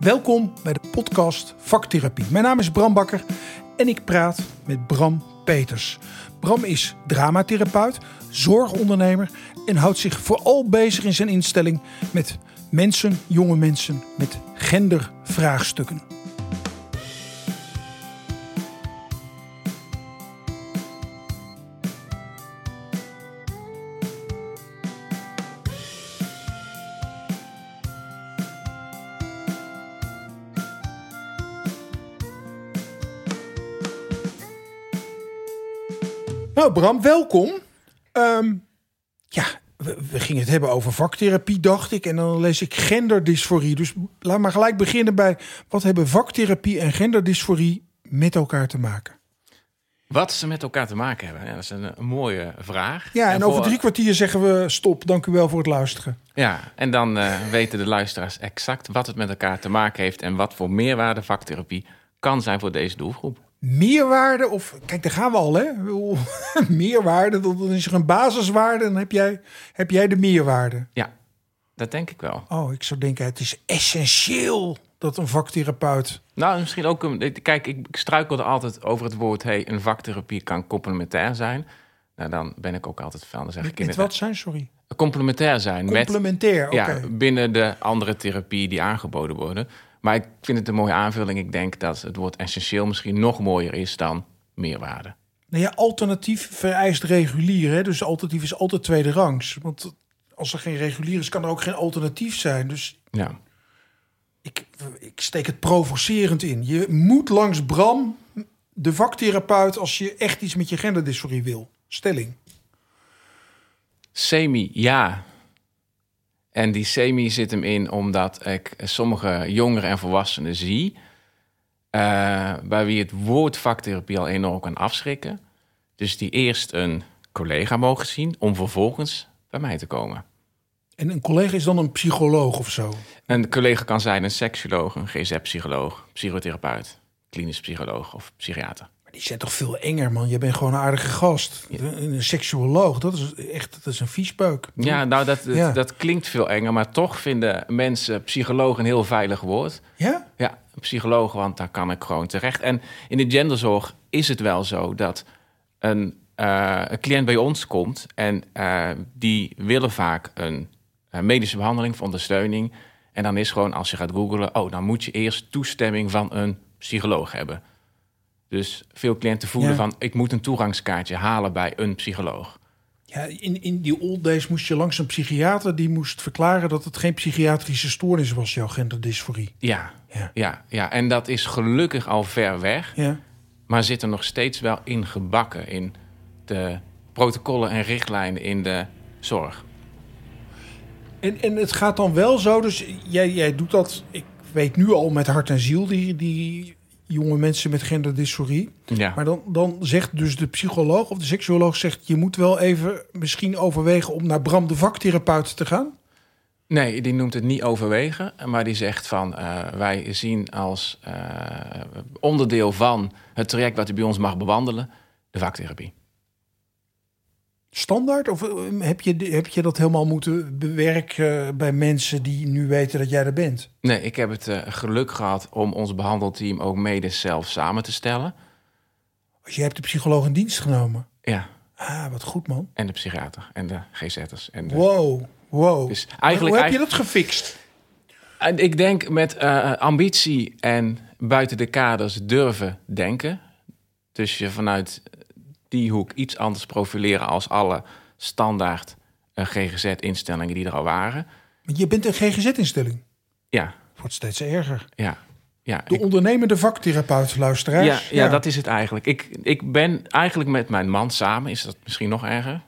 Welkom bij de podcast Vaktherapie. Mijn naam is Bram Bakker en ik praat met Bram Peters. Bram is dramatherapeut, zorgondernemer en houdt zich vooral bezig in zijn instelling met mensen, jonge mensen met gendervraagstukken. Nou, Bram, welkom. Ehm, ja, we, we gingen het hebben over vaktherapie, dacht ik. En dan lees ik genderdysforie. Dus laat maar gelijk beginnen bij... wat hebben vaktherapie en genderdysforie met elkaar te maken? Wat ze met elkaar te maken hebben, ja, dat is een, een mooie vraag. Ja, en, over drie kwartier zeggen we stop. Dank u wel voor het luisteren. Ja, en dan eh, weten de luisteraars exact wat het met elkaar te maken heeft... en wat voor meerwaarde vaktherapie kan zijn voor deze doelgroep. Meerwaarde of... Kijk, daar gaan we al, hè? Meerwaarde, dan is er een basiswaarde. Dan heb jij, heb jij de meerwaarde. Ja, dat denk ik wel. Oh, ik zou denken, het is essentieel dat een vaktherapeut... Nou, misschien ook... Een, kijk, ik struikelde altijd over het woord... Hey, een vaktherapie kan complementair zijn. Nou, dan ben ik ook altijd van. Dan zeg ik Met wat zijn, sorry? Complementair zijn met... Complementair, oké. Ja, binnen de andere therapie die aangeboden worden. Maar ik vind het een mooie aanvulling. Ik denk dat het woord essentieel misschien nog mooier is dan meerwaarde. Nou ja, alternatief vereist regulier. Hè? Dus alternatief is altijd tweede rangs. Want als er geen regulier is, kan er ook geen alternatief zijn. Dus Ja. ik, ik steek het provocerend in. Je moet langs Bram, de vaktherapeut, als je echt iets met je genderdysforie wil. Stelling. Semi, ja. En die semi zit hem in omdat ik sommige jongeren en volwassenen zie... eh, bij wie het woord vaktherapie al enorm kan afschrikken. Dus die eerst een collega mogen zien om vervolgens bij mij te komen. En een collega is dan een psycholoog of zo. Een collega kan zijn een seksuoloog, een GZ-psycholoog, psychotherapeut, klinisch psycholoog of psychiater. Die zijn toch veel enger, man. Je bent gewoon een aardige gast. Een, een seksuoloog, dat is echt dat is een viespeuk. Ja, nou, dat, dat, Ja. dat klinkt veel enger, maar toch vinden mensen psycholoog een heel veilig woord. Ja? Ja, psycholoog, want daar kan ik gewoon terecht. En in de genderzorg is het wel zo dat een, eh, een cliënt bij ons komt en eh, die willen vaak een, eh, medische behandeling of ondersteuning. En dan is gewoon, als je gaat googlen, oh, dan moet je eerst toestemming van een psycholoog hebben. Dus veel cliënten voelen Ja. van, ik moet een toegangskaartje halen bij een psycholoog. Ja, in, in die old days moest je langs een psychiater... die moest verklaren dat het geen psychiatrische stoornis was, jouw genderdysforie. Ja, Ja. ja, ja. En dat is gelukkig al ver weg. Ja. maar zit er nog steeds wel in gebakken in de protocollen en richtlijnen in de zorg. En, en het gaat dan wel zo, dus jij, jij doet dat... Ik weet nu al met hart en ziel, die, die jonge mensen met genderdysforie. Ja, Maar dan, dan zegt dus de psycholoog of de seksuoloog... zegt je moet wel even misschien overwegen om naar Bram de vaktherapeut te gaan. nee, die noemt het niet overwegen, maar die zegt van eh, wij zien als eh, onderdeel van het traject wat u bij ons mag bewandelen, de vaktherapie. Standaard? Of eh, heb je, heb je dat helemaal moeten bewerken bij mensen die nu weten dat jij er bent? Nee, ik heb het eh, geluk gehad om ons behandelteam ook mede zelf samen te stellen. Als je hebt de psycholoog in dienst genomen. Ja, Ah, wat goed man. en de psychiater en de GZ'ers. En de... Wow, wow. Dus eigenlijk, Hoe heb je dat gefixt? En ik denk met eh, ambitie en buiten de kaders durven denken. Dus je vanuit die hoek iets anders profileren als alle standaard eh, GGZ-instellingen die er al waren. Je bent een GGZ-instelling. Ja, wordt steeds erger. ja, ja. De ik- ondernemende vaktherapeut, ja, luisteraars. ja, dat is het eigenlijk. Ik, ik ben eigenlijk met mijn man samen, is dat misschien nog erger?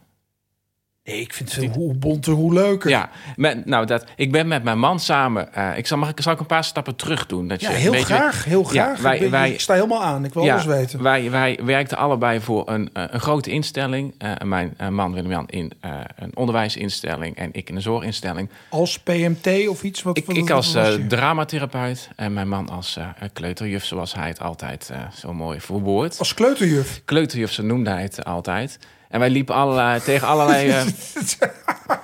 Nee, ik vind het hoe bonter, hoe leuker. Ja, met, nou, dat, ik ben met mijn man samen. eh, ik zal, mag ik, zal ik een paar stappen terug doen? Dat Ja, je heel weet- graag, heel Ja, graag. wij- ik, ben- wij- ik sta helemaal aan. Ik wil alles weten. Wij, wij werkten allebei voor een, eh, een grote instelling. Eh, mijn man Willem-Jan in een onderwijsinstelling en ik in een zorginstelling. Als PMT of iets? Wat, Ik, wat- ik als dramatherapeut en mijn man als kleuterjuf, zoals hij het altijd zo mooi verwoordt. Als kleuterjuf. Kleuterjuf, zo noemde hij het altijd. En wij liepen allerlei, tegen allerlei... eh,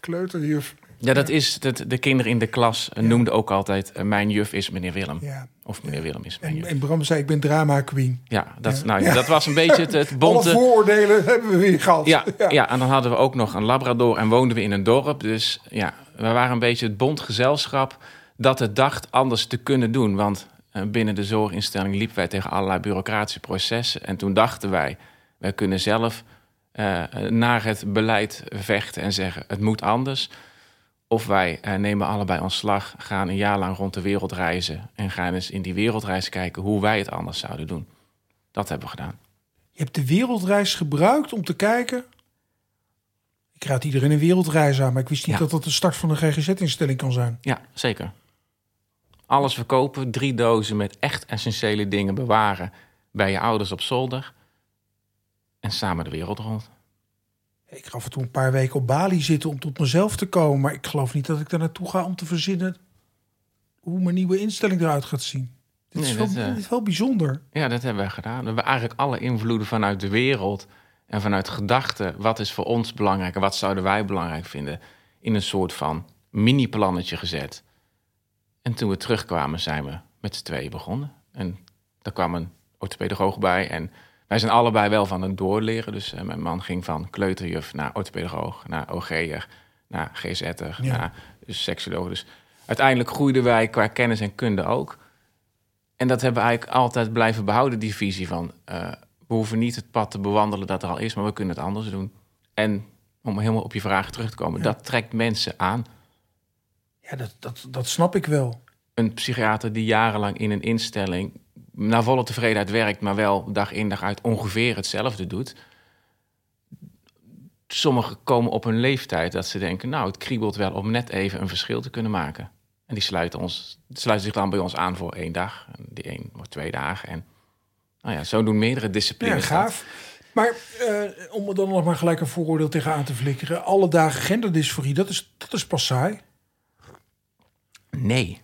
Kleuterjuf. Ja, dat is dat de kinderen in de klas eh, noemden ook altijd eh, mijn juf is meneer Willem. Ja. Of meneer Willem is mijn En, juf. en Bram zei, ik ben drama queen. Ja, dat, Ja. Nou, ja, dat was een beetje het, het Alle bonte... vooroordelen hebben we weer gehad. Ja, ja. en dan hadden we ook nog een labrador en woonden we in een dorp. Dus ja, we waren een beetje het bond gezelschap dat het dacht anders te kunnen doen. Want binnen de zorginstelling liepen wij tegen allerlei bureaucratische processen. En toen dachten wij, wij kunnen zelf eh, naar het beleid vechten en zeggen het moet anders. Of wij eh, nemen allebei ontslag, gaan een jaar lang rond de wereld reizen... en gaan eens in die wereldreis kijken hoe wij het anders zouden doen. Dat hebben we gedaan. Je hebt de wereldreis gebruikt om te kijken. Ik raad iedereen een wereldreis aan, maar ik wist niet Ja. dat dat de start van een GGZ-instelling kan zijn. Ja, zeker. Alles verkopen, drie dozen met echt essentiële dingen bewaren bij je ouders op zolder. En samen de wereld rond. Ik ga af en toe een paar weken op Bali zitten om tot mezelf te komen, maar ik geloof niet dat ik daar naartoe ga om te verzinnen hoe mijn nieuwe instelling eruit gaat zien. Dit, is, Nee, wel, dat, eh, dit is wel bijzonder. Ja, dat hebben we gedaan. We hebben eigenlijk alle invloeden vanuit de wereld en vanuit gedachten. Wat is voor ons belangrijk en wat zouden wij belangrijk vinden? In een soort van mini-plannetje gezet. En toen we terugkwamen, zijn we met z'n tweeën begonnen. En daar kwam een orthopedagoog bij. En wij zijn allebei wel van het doorleren. Dus eh, mijn man ging van kleuterjuf naar orthopedagoog, naar OG'er, naar GZ'er, Ja. naar dus seksuoloog. Dus uiteindelijk groeiden wij qua kennis en kunde ook. En dat hebben we eigenlijk altijd blijven behouden, die visie van... eh, we hoeven niet het pad te bewandelen dat er al is, maar we kunnen het anders doen. En om helemaal op je vraag terug te komen, Ja. dat trekt mensen aan. Ja, dat, dat, dat snap ik wel. Een psychiater die jarenlang in een instelling naar volle tevredenheid werkt, maar wel dag in dag uit ongeveer hetzelfde doet. Sommigen komen op een leeftijd dat ze denken, nou, het kriebelt wel om net even een verschil te kunnen maken. En die sluiten, ons, sluiten zich dan bij ons aan voor één dag, en die één of twee dagen. En nou ja, zo doen meerdere Ja, disciplines. dat. gaaf. Maar eh, om er dan nog maar gelijk een vooroordeel tegenaan te flikkeren. Alle dagen genderdysforie, dat is, dat is pas saai. Nee.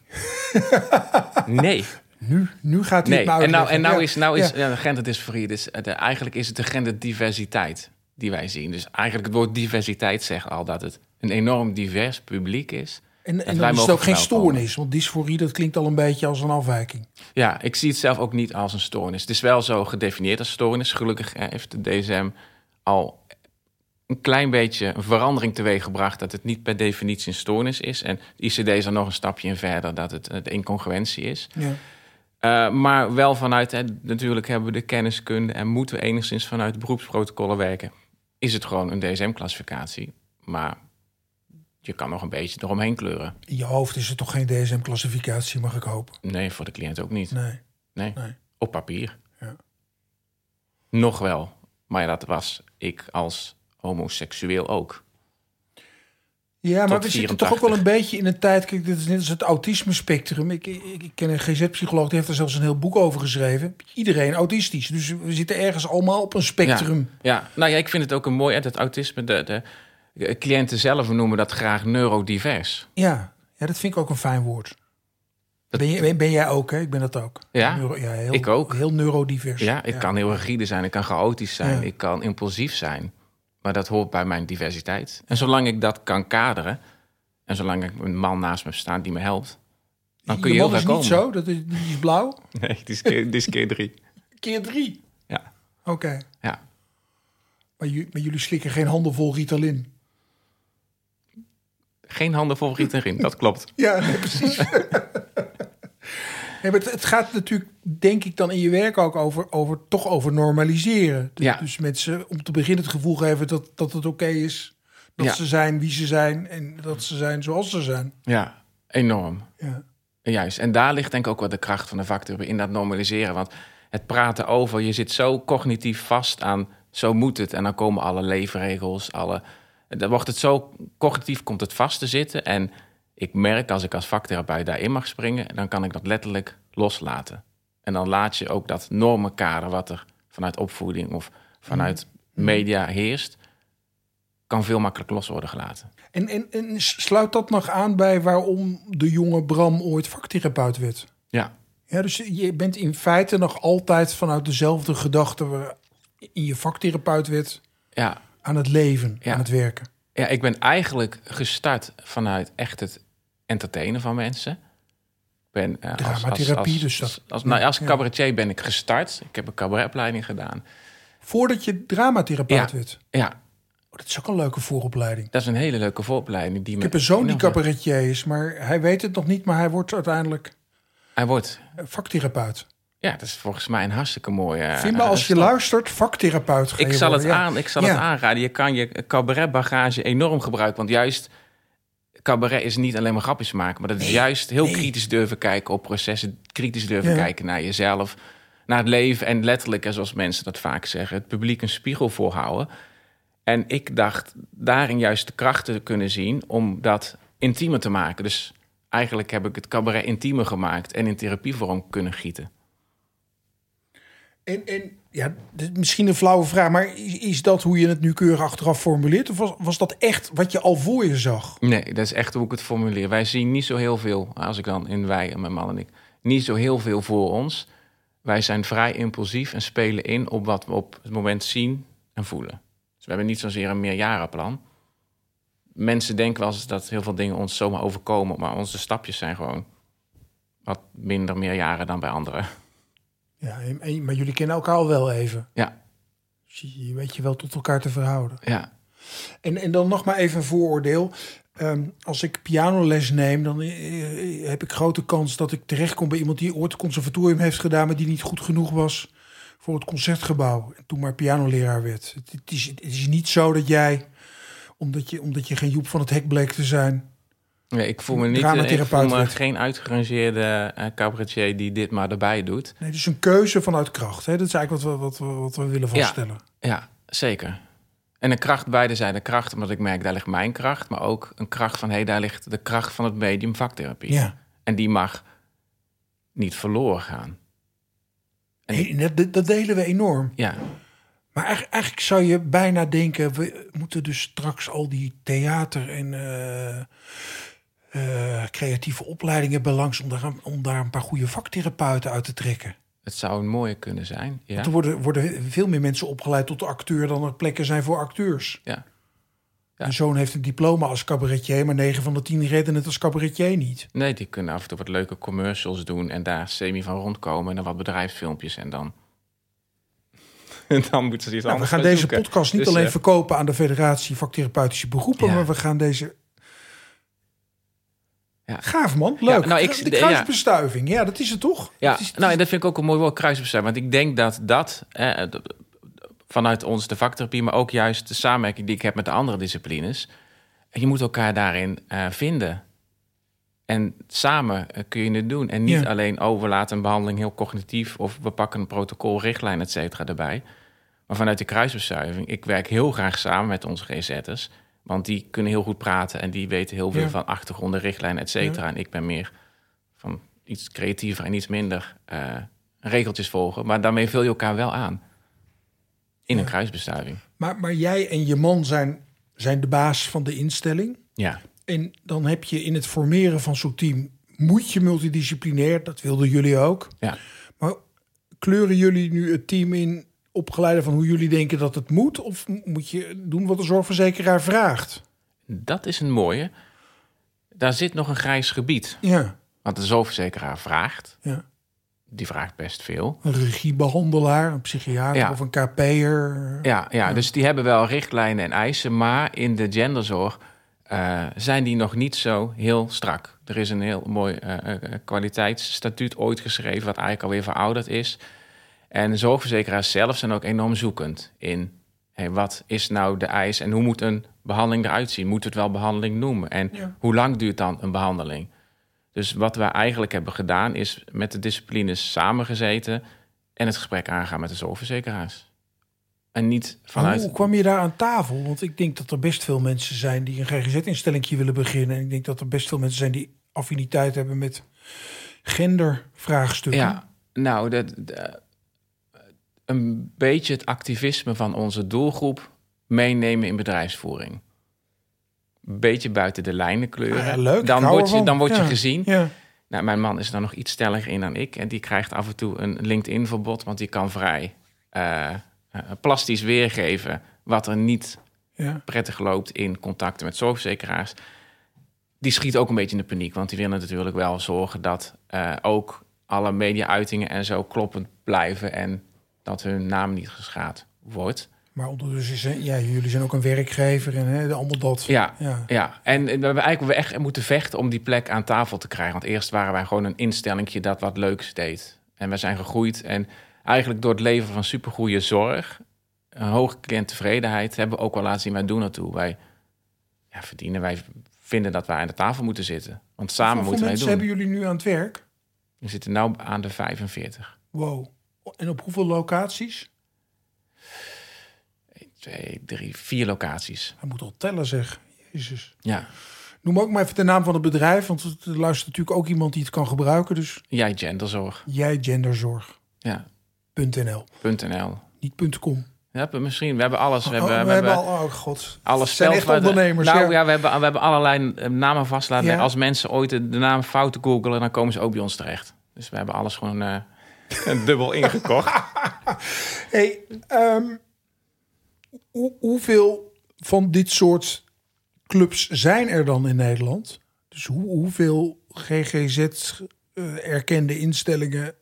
nee. Nu, nu gaat hij Nee, het en nou, en nou Ja. is, nou is Ja. genderdysforie, dus, eh, eigenlijk is het de genderdiversiteit die wij zien. Dus eigenlijk het woord diversiteit zegt al dat het een enorm divers publiek is. En, en dan is het ook geen stoornis. Want dysforie, dat klinkt al een beetje als een afwijking. Ja, ik zie het zelf ook niet als een stoornis. Het is wel zo gedefinieerd als stoornis. Gelukkig eh, heeft de DSM al een klein beetje een verandering teweeggebracht... dat het niet per definitie een stoornis is. En de ICD is er nog een stapje in verder dat het eh, de incongruentie is. Ja. Uh, maar wel vanuit, hè, natuurlijk hebben we de kenniskunde en moeten we enigszins vanuit beroepsprotocollen werken. Is het gewoon een DSM-classificatie, maar je kan nog een beetje eromheen kleuren. In je hoofd is het toch geen DSM-classificatie, mag ik hopen? Nee, voor de cliënt ook niet. Nee, Nee. nee. op papier. Ja. Nog wel, maar ja, dat was ik als homoseksueel ook. Ja, maar we zitten toch ook 84. wel een beetje in een tijd. Kijk, dit is net als het autisme-spectrum. Ik, ik, ik ken een GZ-psycholoog, die heeft er zelfs een heel boek over geschreven. Iedereen autistisch. Dus we zitten ergens allemaal op een spectrum. Ja, nou ja, ik vind het ook een mooi, dat autisme, de, de, de cliënten zelf noemen dat graag neurodivers. Ja, ja dat vind ik ook een fijn woord. Dat- Ben, je, ben jij ook, hè? Ik ben dat ook. Ja, Neuro- ja heel, ik ook. Heel neurodivers. Ja, ik kan heel rigide zijn, ik kan chaotisch zijn, Ja. ik kan impulsief zijn. Maar dat hoort bij mijn diversiteit. En zolang ik dat kan kaderen, en zolang ik een man naast me staan die me helpt, dan kun je, je heel is komen. niet zo, dat is, die is blauw. Nee, die is keer, die is keer drie. Keer drie. Ja, Oké. ja. Maar, ju- maar jullie slikken geen handenvol Ritalin. Geen handen vol erin, dat klopt. Ja, nee, precies. nee, maar het, het gaat natuurlijk, denk ik, dan in je werk ook over, over toch over normaliseren. Dus, Ja. dus mensen om te beginnen het gevoel geven dat, dat het oké is. Dat Ja. ze zijn wie ze zijn en dat ze zijn zoals ze zijn. Ja, enorm. Ja. Juist, en daar ligt denk ik ook wel de kracht van de vaktherapie in dat normaliseren. Want het praten over, je zit zo cognitief vast aan, zo moet het. En dan komen alle leefregels, alle... Dan wordt het zo, cognitief komt het vast te zitten. En ik merk, als ik als vaktherapeut daarin mag springen... dan kan ik dat letterlijk loslaten. En dan laat je ook dat normenkader wat er vanuit opvoeding of vanuit media heerst... kan veel makkelijk los worden gelaten. En, en, en sluit dat nog aan bij waarom de jonge Bram ooit vaktherapeut werd? Ja, Ja, dus je bent in feite nog altijd vanuit dezelfde gedachte waar in je vaktherapeut werd ja, aan het leven, Ja. aan het werken. Ja, ik ben eigenlijk gestart vanuit echt het entertainen van mensen. Ben uh, als, Dramatherapie, als, dus dat- als, als, ja, nou, als cabaretier ben ik gestart. Ik heb een cabaretopleiding gedaan. Voordat je dramatherapeut Ja. werd. Ja, Oh, dat is ook een leuke vooropleiding. dat is een hele leuke vooropleiding. Die Ik heb een zoon die cabaretier is, maar hij weet het nog niet, maar hij wordt uiteindelijk Hij wordt... eh, vaktherapeut. Ja, dat is volgens mij een hartstikke mooie... eh, Vind me als je stap. luistert, vaktherapeut Ik zal, het ja. aan, ik zal Ja. het aanraden. Je kan je cabaretbagage enorm gebruiken. Want juist, cabaret is niet alleen maar grapjes maken. Maar dat is juist heel nee. kritisch durven kijken op processen. Kritisch durven Ja. kijken naar jezelf. Naar het leven. En letterlijk, zoals mensen dat vaak zeggen... het publiek een spiegel voorhouden. En ik dacht daarin juist de krachten te kunnen zien... om dat intiemer te maken. Dus eigenlijk heb ik het cabaret intiemer gemaakt... en in therapievorm kunnen gieten. En, en ja, misschien een flauwe vraag, maar is, is dat hoe je het nu keurig achteraf formuleert? Of was, was dat echt wat je al voor je zag? Nee, dat is echt hoe ik het formuleer. Wij zien niet zo heel veel, als ik dan in wij en mijn man en ik, niet zo heel veel voor ons. Wij zijn vrij impulsief en spelen in op wat we op het moment zien en voelen. Dus we hebben niet zozeer een meerjarenplan. Mensen denken wel eens dat heel veel dingen ons zomaar overkomen, maar onze stapjes zijn gewoon wat minder meerjaren dan bij anderen. Ja, en- maar jullie kennen elkaar al wel even. Ja, Dus je weet je wel tot elkaar te verhouden. ja, En, en dan nog maar even een vooroordeel. Ehm, als ik pianoles neem, dan eh, heb ik grote kans dat ik terechtkom bij iemand die ooit het conservatorium heeft gedaan, maar die niet goed genoeg was voor het concertgebouw. En toen maar pianoleraar werd. Het, het is, het is niet zo dat jij, omdat je, omdat je geen Joep van het Hek bleek te zijn. Nee, ik voel me niet. Ik voel me geen uitgerangeerde eh, cabaretier die dit maar erbij doet. Nee, dus een keuze vanuit kracht. Hè? Dat is eigenlijk wat we, wat, we, wat we willen vaststellen. Ja, zeker. En een kracht, beide zijn de kracht, omdat ik merk, daar ligt mijn kracht. Maar ook een kracht van, hé, hey, daar ligt de kracht van het medium vaktherapie. Ja. En die mag niet verloren gaan. En Hey, dat, dat- delen we enorm. Ja, Maar eigenlijk, eigenlijk zou je bijna denken, we moeten dus straks al die theater en eh, eh, creatieve opleidingen belangs om daar, een- om daar een paar goede vaktherapeuten uit te trekken. het zou een mooie kunnen zijn. Ja, Want er worden, worden veel meer mensen opgeleid tot acteur dan er plekken zijn voor acteurs. ja. Ja. Mijn zoon heeft een diploma als cabaretier, maar 9 van de 10 redden het als cabaretier niet. Nee, die kunnen af en toe wat leuke commercials doen en daar semi van rondkomen. En dan wat bedrijfsfilmpjes en dan... en dan moeten ze iets Nou, we anders gaan gaan deze zoeken. podcast niet Dus, alleen eh, verkopen aan de Federatie Vaktherapeutische Beroepen, Ja. maar we gaan deze... Ja. Gaaf man, leuk. nou, ik- de kruisbestuiving, ja. dat is het toch? Ja, is- het nou, en dat vind ik ook een mooi woord, kruisbestuiving. Want ik denk dat dat, eh, vanuit ons de vaktherapie... maar ook juist de samenwerking die ik heb met de andere disciplines... je moet elkaar daarin eh, vinden. En samen eh, kun je het doen. En niet Ja. alleen, oh, we laten een behandeling heel cognitief... of we pakken een protocol, richtlijn, et cetera, erbij. Maar vanuit de kruisbestuiving, ik werk heel graag samen met onze resetters... want die kunnen heel goed praten en die weten heel veel Ja. van achtergronden, richtlijnen, et cetera. En ik ben meer van iets creatiever en iets minder eh, regeltjes volgen. Maar daarmee vul je elkaar wel aan. In een kruisbestuiving. Maar, maar jij en je man zijn, zijn de baas van de instelling. Ja, En dan heb je in het formeren van zo'n team... moet je multidisciplinair, dat wilden jullie ook. ja. Maar kleuren jullie nu het team in opgeleide van hoe jullie denken dat het moet? Of moet je doen wat de zorgverzekeraar vraagt? dat is een mooie. Daar zit nog een grijs gebied. Ja, Want de zorgverzekeraar vraagt. ja. Die vraagt best veel. Een regiebehandelaar, een psychiater Ja. of een KP'er. Ja, ja, dus die hebben wel richtlijnen en eisen. Maar in de genderzorg eh, zijn die nog niet zo heel strak. Er is een heel mooi eh, eh, kwaliteitsstatuut ooit geschreven... wat eigenlijk alweer verouderd is. En de zorgverzekeraars zelf zijn ook enorm zoekend in... Hey, wat is nou de eis en hoe moet een behandeling eruit zien? Moet het wel behandeling noemen? En Ja. hoe lang duurt dan een behandeling? Dus wat wij eigenlijk hebben gedaan... is met de disciplines samengezeten... en het gesprek aangaan met de zorgverzekeraars. En niet vanuit... Hoe kwam je daar aan tafel? Want ik denk dat er best veel mensen zijn die een GGZ-instelling willen beginnen. En ik denk dat er best veel mensen zijn die affiniteit hebben met gendervraagstukken. Ja, nou, dat, dat- een beetje het activisme van onze doelgroep meenemen in bedrijfsvoering. Een beetje buiten de lijnen kleuren. Ah, ja, leuk. Ik Dan word je, dan word je Ja. gezien. Ja. Nou, mijn man is er nog iets stelliger in dan ik. En die krijgt af en toe een LinkedIn-verbod, want die kan vrij eh, eh, plastisch weergeven wat er niet prettig loopt in contacten met zorgverzekeraars, die schiet ook een beetje in de paniek. Want die willen natuurlijk wel zorgen dat eh, ook alle media-uitingen en zo kloppend blijven en dat hun naam niet geschaad wordt. Maar ondertussen is, ja, jullie zijn ook een werkgever en hè, allemaal dat. Ja, Ja. ja. en we hebben eigenlijk we echt moeten vechten om die plek aan tafel te krijgen. Want eerst waren wij gewoon een instellingje dat wat leuks deed. En we zijn gegroeid en eigenlijk door het leveren van supergoeie zorg, een hoge cliënttevredenheid, hebben we ook wel laten zien wij doen naartoe. Wij ja, verdienen, wij vinden dat wij aan de tafel moeten zitten. Want samen Hoeveel moeten wij mensen doen. hebben jullie nu aan het werk? We zitten nu aan de 45. Wow. En op hoeveel locaties? 1, 2, 3, vier locaties. Hij moet al tellen, zeg. Jezus. Ja, Noem ook maar even de naam van het bedrijf, want er luistert natuurlijk ook iemand die het kan gebruiken. Dus jij genderzorg. jijgenderzorg.nl, Ja, .nl. niet .com. Ja, misschien. We hebben alles. We Oh, hebben, we hebben al, oh god. alle Het zijn echt ondernemers. Nou ja. ja, we, hebben, we hebben allerlei eh, namen vast laten Ja. leggen. Als mensen ooit de, de naam fouten googelen, dan komen ze ook bij ons terecht. Dus we hebben alles gewoon eh, dubbel ingekocht. Hey, ehm, hoe- hoeveel van dit soort clubs zijn er dan in Nederland? Dus hoe, hoeveel GGZ-erkende instellingen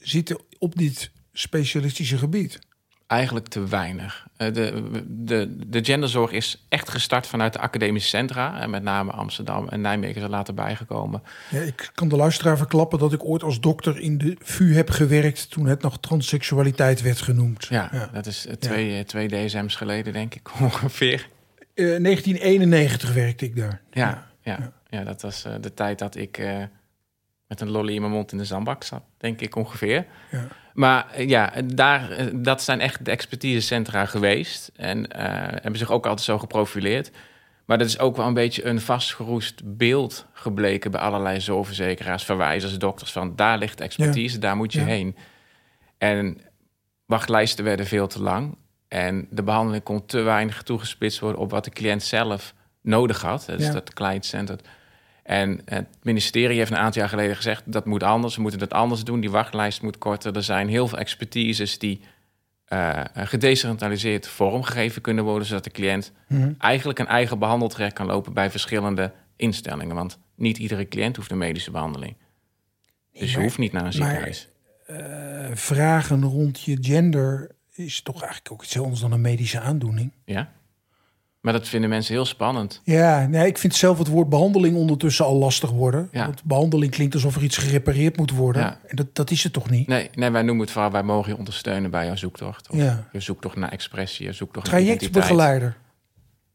zitten op dit specialistische gebied? Eigenlijk te weinig. Eh, De, de, de genderzorg is echt gestart vanuit de academische centra. En met name Amsterdam en Nijmegen is er later bijgekomen. Ja, ik kan de luisteraar verklappen dat ik ooit als dokter in de VU heb gewerkt toen het nog transseksualiteit werd genoemd. Ja, Ja. dat is eh, twee, eh, twee DSM's geleden, denk ik ongeveer. Eh, 1991 werkte ik daar. Ja, ja, ja. dat was eh, de tijd dat ik eh, met een lolly in mijn mond in de zandbak zat, denk ik ongeveer. Ja. Maar eh, ja, daar, eh, dat zijn echt de expertisecentra geweest. En eh, hebben zich ook altijd zo geprofileerd. Maar dat is ook wel een beetje een vastgeroest beeld gebleken bij allerlei zorgverzekeraars, verwijzers, dokters. Van daar ligt expertise, daar moet je Ja. heen. En wachtlijsten werden veel te lang. En de behandeling kon te weinig toegespitst worden op wat de cliënt zelf nodig had. Dus Ja. dat client-centered. En het ministerie heeft een aantal jaar geleden gezegd... dat moet anders, we moeten dat anders doen. Die wachtlijst moet korter. Er zijn heel veel expertises die eh, gedecentraliseerd vormgegeven kunnen worden... zodat de cliënt Mhm. eigenlijk een eigen behandeltraject kan lopen... bij verschillende instellingen. Want niet iedere cliënt hoeft een medische behandeling. Dus je maar- hoeft niet naar een maar- ziekenhuis. Eh, vragen rond je gender is toch eigenlijk ook iets anders dan een medische aandoening. Ja? Maar dat vinden mensen heel spannend. Ja, nee, ik vind zelf het woord behandeling ondertussen al lastig worden. Ja. Want behandeling klinkt alsof er iets gerepareerd moet worden. Ja. En dat, dat is het toch niet? Nee, nee, wij noemen het vooral... wij mogen je ondersteunen bij jouw zoektocht. Of Ja. je zoektocht naar expressie, je zoektocht. Trajectbegeleider,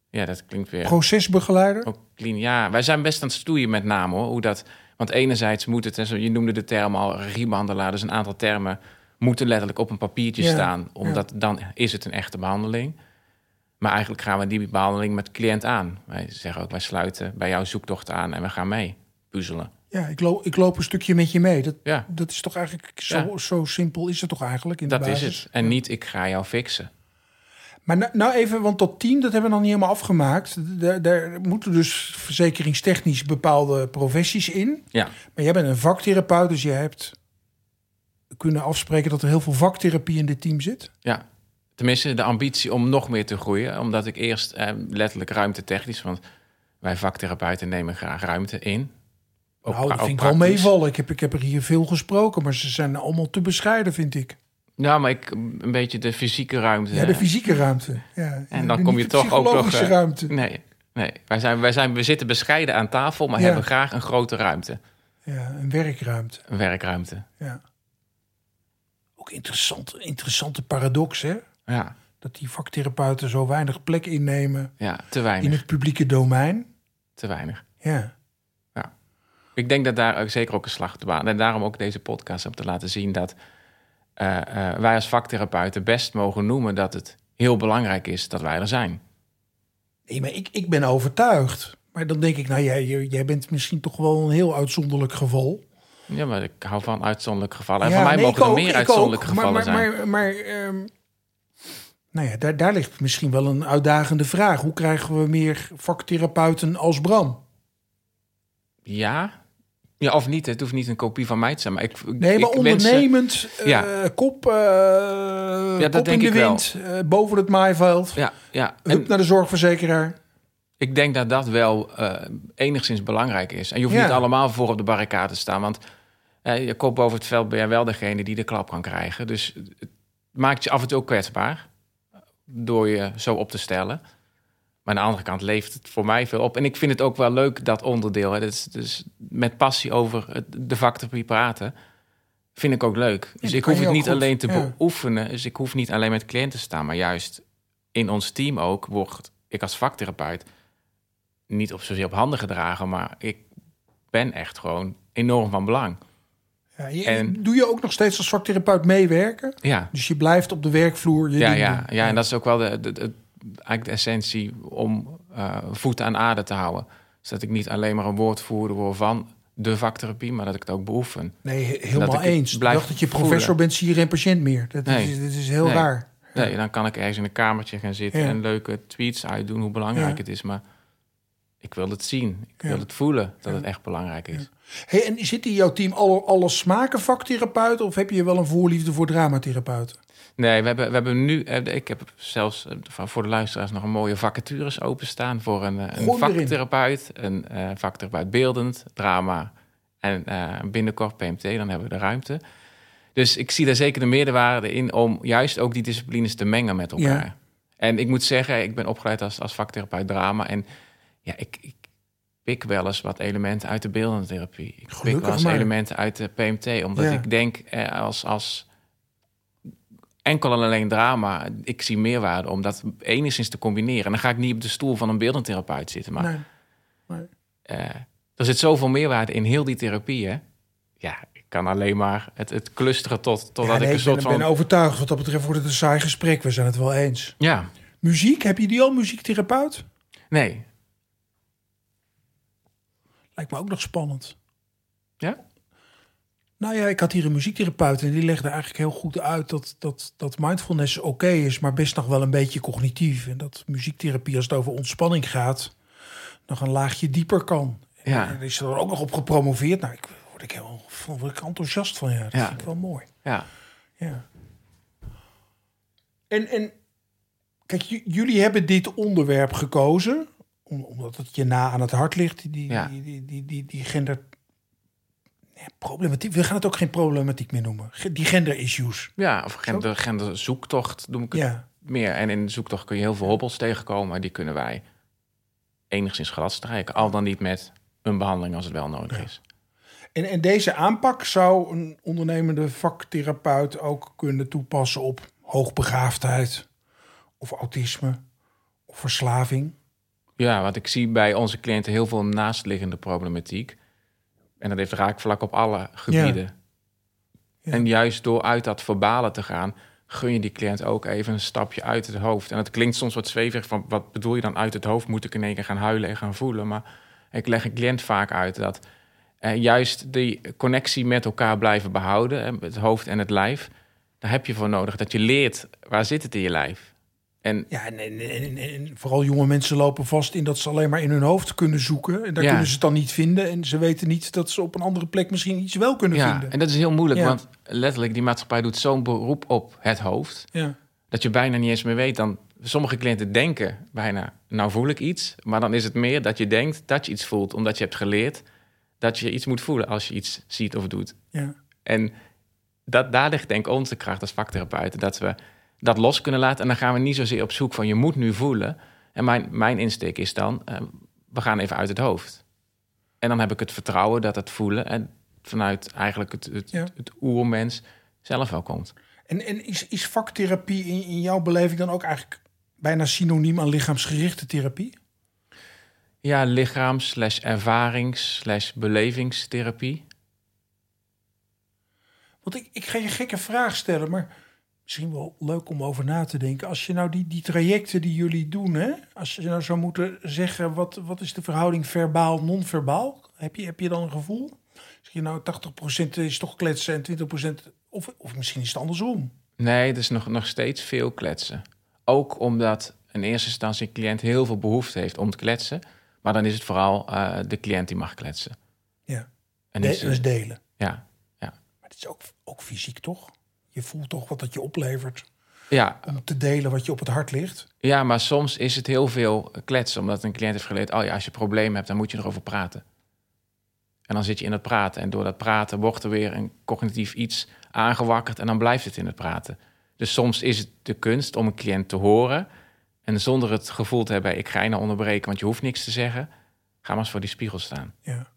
Ja, dat klinkt weer... procesbegeleider. Ook clean. Ja, wij zijn best aan het stoeien met name hoor. Hoe dat, want enerzijds moet het, en je noemde de term al regiebehandelaar, dus een aantal termen moeten letterlijk op een papiertje Ja, staan, omdat dan is het een echte behandeling. Maar eigenlijk gaan we die behandeling met de cliënt aan. Wij zeggen ook, wij sluiten bij jouw zoektocht aan en we gaan mee puzzelen. Ja, ik, loop, ik loop een stukje met je mee. Dat, Ja, dat is toch eigenlijk zo, Ja. zo simpel is het toch eigenlijk in dat de is basis? het. En niet, ik ga jou fixen. Maar nou, nou even, want dat team, dat hebben we nog niet helemaal afgemaakt. Daar, daar moeten dus verzekeringstechnisch bepaalde professies in. Ja, Maar jij bent een vaktherapeut, dus je hebt kunnen afspreken dat er heel veel vaktherapie in dit team zit. ja. Tenminste, de ambitie om nog meer te groeien. Omdat ik eerst eh, letterlijk ruimtetechnisch, want wij vaktherapeuten nemen graag ruimte in. Ook nou, dat vind ik wel meevallen. Ik heb, ik heb er hier veel gesproken, maar ze zijn allemaal te bescheiden, vind ik. Ja, maar ik, een beetje de fysieke ruimte. Ja, de fysieke ruimte. Ja, En dan de- kom je de toch ook nog... psychologische eh, ruimte. Nee, nee. Wij, zijn, wij zijn, we zitten bescheiden aan tafel, maar Ja. hebben graag een grote ruimte. Ja, een werkruimte. Een werkruimte. Ja. Ook interessant, interessante paradox, hè? Ja, Dat die vaktherapeuten zo weinig plek innemen ja te in weinig. het publieke domein. Te weinig. Ja. Ik denk dat daar ook zeker ook een slag te baan. En daarom ook deze podcast om te laten zien dat eh, eh, wij als vaktherapeuten best mogen noemen dat het heel belangrijk is dat wij er zijn. Nee, maar ik, ik ben overtuigd. Maar dan denk ik, nou, jij, jij bent misschien toch wel een heel uitzonderlijk geval. Ja, maar ik hou van uitzonderlijke gevallen. En Ja, voor mij nee, mogen er ook, meer uitzonderlijke ook. gevallen maar, maar, zijn. Maar, maar, ehm, nou ja, daar, daar ligt misschien wel een uitdagende vraag. Hoe krijgen we meer vaktherapeuten als Bram? Ja, Ja, of niet. Het hoeft niet een kopie van mij te zijn. Maar ik, Nee, maar ik wens ze- ondernemend, eh, Ja. kop, eh dat kop denk in de ik wel. wind, eh, boven het maaiveld. Ja, ja. Hup naar de zorgverzekeraar. ik denk dat dat wel enigszins belangrijk is. En je hoeft Ja. niet allemaal voor op de barricade te staan. Want je kop boven het veld ben jij wel degene die de klap kan krijgen. Dus het maakt je af en toe ook kwetsbaar. Door je zo op te stellen. Maar aan de andere kant levert het voor mij veel op. En ik vind het ook wel leuk, dat onderdeel. Hè. Dus, dus met passie over het- de vaktherapie praten. Vind ik ook leuk. Dus dat ik hoef het niet goed, alleen te ja. beoefenen. Dus ik hoef niet alleen met cliënten te staan. Maar juist in ons team ook word ik als vaktherapeut niet op zozeer op handen gedragen. Maar ik ben echt gewoon enorm van belang. Ja, je- En- Doe je ook nog steeds als vaktherapeut meewerken? Ja, Dus je blijft op de werkvloer je ja, ja, ja. En dat is ook wel de, de, de- eigenlijk de essentie om eh, voeten aan aarde te houden. Dus dat ik niet alleen maar een woordvoerder word van de vaktherapie, maar dat ik het ook beoefen. Nee, he- helemaal eens. Ik dacht dat je professor voelen. bent, zie je geen patiënt meer. Dat, Nee. is, dat is heel Nee. raar. Nee, dan kan ik ergens in een kamertje gaan zitten Ja. en leuke tweets uitdoen hoe belangrijk Ja. het is. Maar ik wil het zien. Ik wil het voelen dat het echt belangrijk is. Hey, en zit in jouw team alle, alle smaken vaktherapeuten of heb je wel een voorliefde voor dramatherapeuten? Nee, we hebben, we hebben nu... eh, Ik heb zelfs eh, voor de luisteraars nog een mooie vacatures openstaan... voor een, eh, een vaktherapeut, een eh vaktherapeut beeldend, drama... en eh, binnenkort PMT, dan hebben we de ruimte. Dus ik zie daar zeker de meerwaarde in... om juist ook die disciplines te mengen met elkaar. Ja. En ik moet zeggen, ik ben opgeleid als, als vaktherapeut drama... en ja, ik, ik pik wel eens wat elementen uit de beeldende therapie. Ik pik wel eens maar. elementen uit de PMT... omdat Ja. ik denk eh, als... als enkel en alleen drama. Ik zie meerwaarde om dat enigszins te combineren. En dan ga ik niet op de stoel van een beeldend therapeut zitten. Maar Nee. eh, er zit zoveel meerwaarde in heel die therapie. Hè? Ja, ik kan alleen maar het, het clusteren tot, totdat Ja, nee, ik een ik ben, soort van... ben overtuigd wat dat betreft wordt het een saai gesprek. We zijn het wel eens. Ja, Muziek, heb je die al, muziektherapeut? nee. Lijkt me ook nog spannend. Ja? Nou ja, ik had hier een muziektherapeut en die legde eigenlijk heel goed uit dat, dat, dat mindfulness oké is, maar best nog wel een beetje cognitief. En dat muziektherapie, als het over ontspanning gaat, nog een laagje dieper kan. Ja. En er is er ook nog op gepromoveerd. Nou, ik word ik heel word ik enthousiast van. Ja, dat Ja. vind ik wel mooi. Ja. Ja. En, en kijk, jullie hebben dit onderwerp gekozen om- omdat het je na aan het hart ligt. Die, Ja. die, die, die, die, die gender problematiek. We gaan het ook geen problematiek meer noemen. Die gender issues. ja, of gender, genderzoektocht noem ik het Ja. meer. En in de zoektocht kun je heel veel hobbels tegenkomen. Die kunnen wij enigszins glad strijken. Al dan niet met een behandeling als het wel nodig is. En, en deze aanpak zou een ondernemende vaktherapeut ook kunnen toepassen op hoogbegaafdheid of autisme of verslaving. Ja, want ik zie bij onze cliënten heel veel naastliggende problematiek. En dat heeft raakvlak op alle gebieden. Ja. En juist door uit dat verbalen te gaan, gun je die cliënt ook even een stapje uit het hoofd. En dat klinkt soms wat zweverig van, wat bedoel je dan uit het hoofd? Moet ik in één keer gaan huilen en gaan voelen? Maar ik leg een cliënt vaak uit dat eh, juist die connectie met elkaar blijven behouden, het hoofd en het lijf, daar heb je voor nodig. Dat je leert, waar zit het in je lijf? En Ja, en, en, en, en vooral jonge mensen lopen vast in dat ze alleen maar in hun hoofd kunnen zoeken. En daar Ja. kunnen ze het dan niet vinden. En ze weten niet dat ze op een andere plek misschien iets wel kunnen ja, vinden. en dat is heel moeilijk, Ja. want letterlijk, die maatschappij doet zo'n beroep op het hoofd. Ja. dat je bijna niet eens meer weet. Dan, sommige cliënten denken bijna, nou voel ik iets. Maar dan is het meer dat je denkt dat je iets voelt. Omdat je hebt geleerd dat je iets moet voelen als je iets ziet of doet. Ja. En dat, daar ligt denk ik onze kracht als vaktherapeuten. Dat we dat los kunnen laten. En dan gaan we niet zozeer op zoek van je moet nu voelen. En mijn, mijn insteek is dan, eh, we gaan even uit het hoofd. En dan heb ik het vertrouwen dat het voelen... en vanuit eigenlijk het, het, Ja. het oermens zelf wel komt. En, en is, is vaktherapie in, in jouw beleving dan ook eigenlijk bijna synoniem aan lichaamsgerichte therapie? Ja, lichaams, slash ervarings, slash belevingstherapie. Want ik, ik ga je gekke vraag stellen, maar misschien wel leuk om over na te denken. Als je nou die, die trajecten die jullie doen, hè, als je nou zou moeten zeggen, wat, wat is de verhouding verbaal-non-verbaal? Heb je, heb je dan een gevoel? Zeg je nou 80% is toch kletsen en 20% of, of misschien is het andersom? Nee, het is nog, nog steeds veel kletsen. Ook omdat in eerste instantie een cliënt heel veel behoefte heeft om te kletsen. Maar dan is het vooral eh, de cliënt die mag kletsen. Ja. En dat is delen. ja, Maar het is ook, ook fysiek, toch? Je voelt toch wat dat je oplevert ja, om te delen wat je op het hart ligt. ja, maar soms is het heel veel kletsen. Omdat een cliënt heeft geleerd... oh ja, als je problemen hebt, dan moet je erover praten. En dan zit je in het praten. En door dat praten wordt er weer een cognitief iets aangewakkerd... en dan blijft het in het praten. Dus soms is het de kunst om een cliënt te horen... en zonder het gevoel te hebben... ik ga je nou onderbreken, want je hoeft niks te zeggen... ga maar eens voor die spiegel staan. Ja.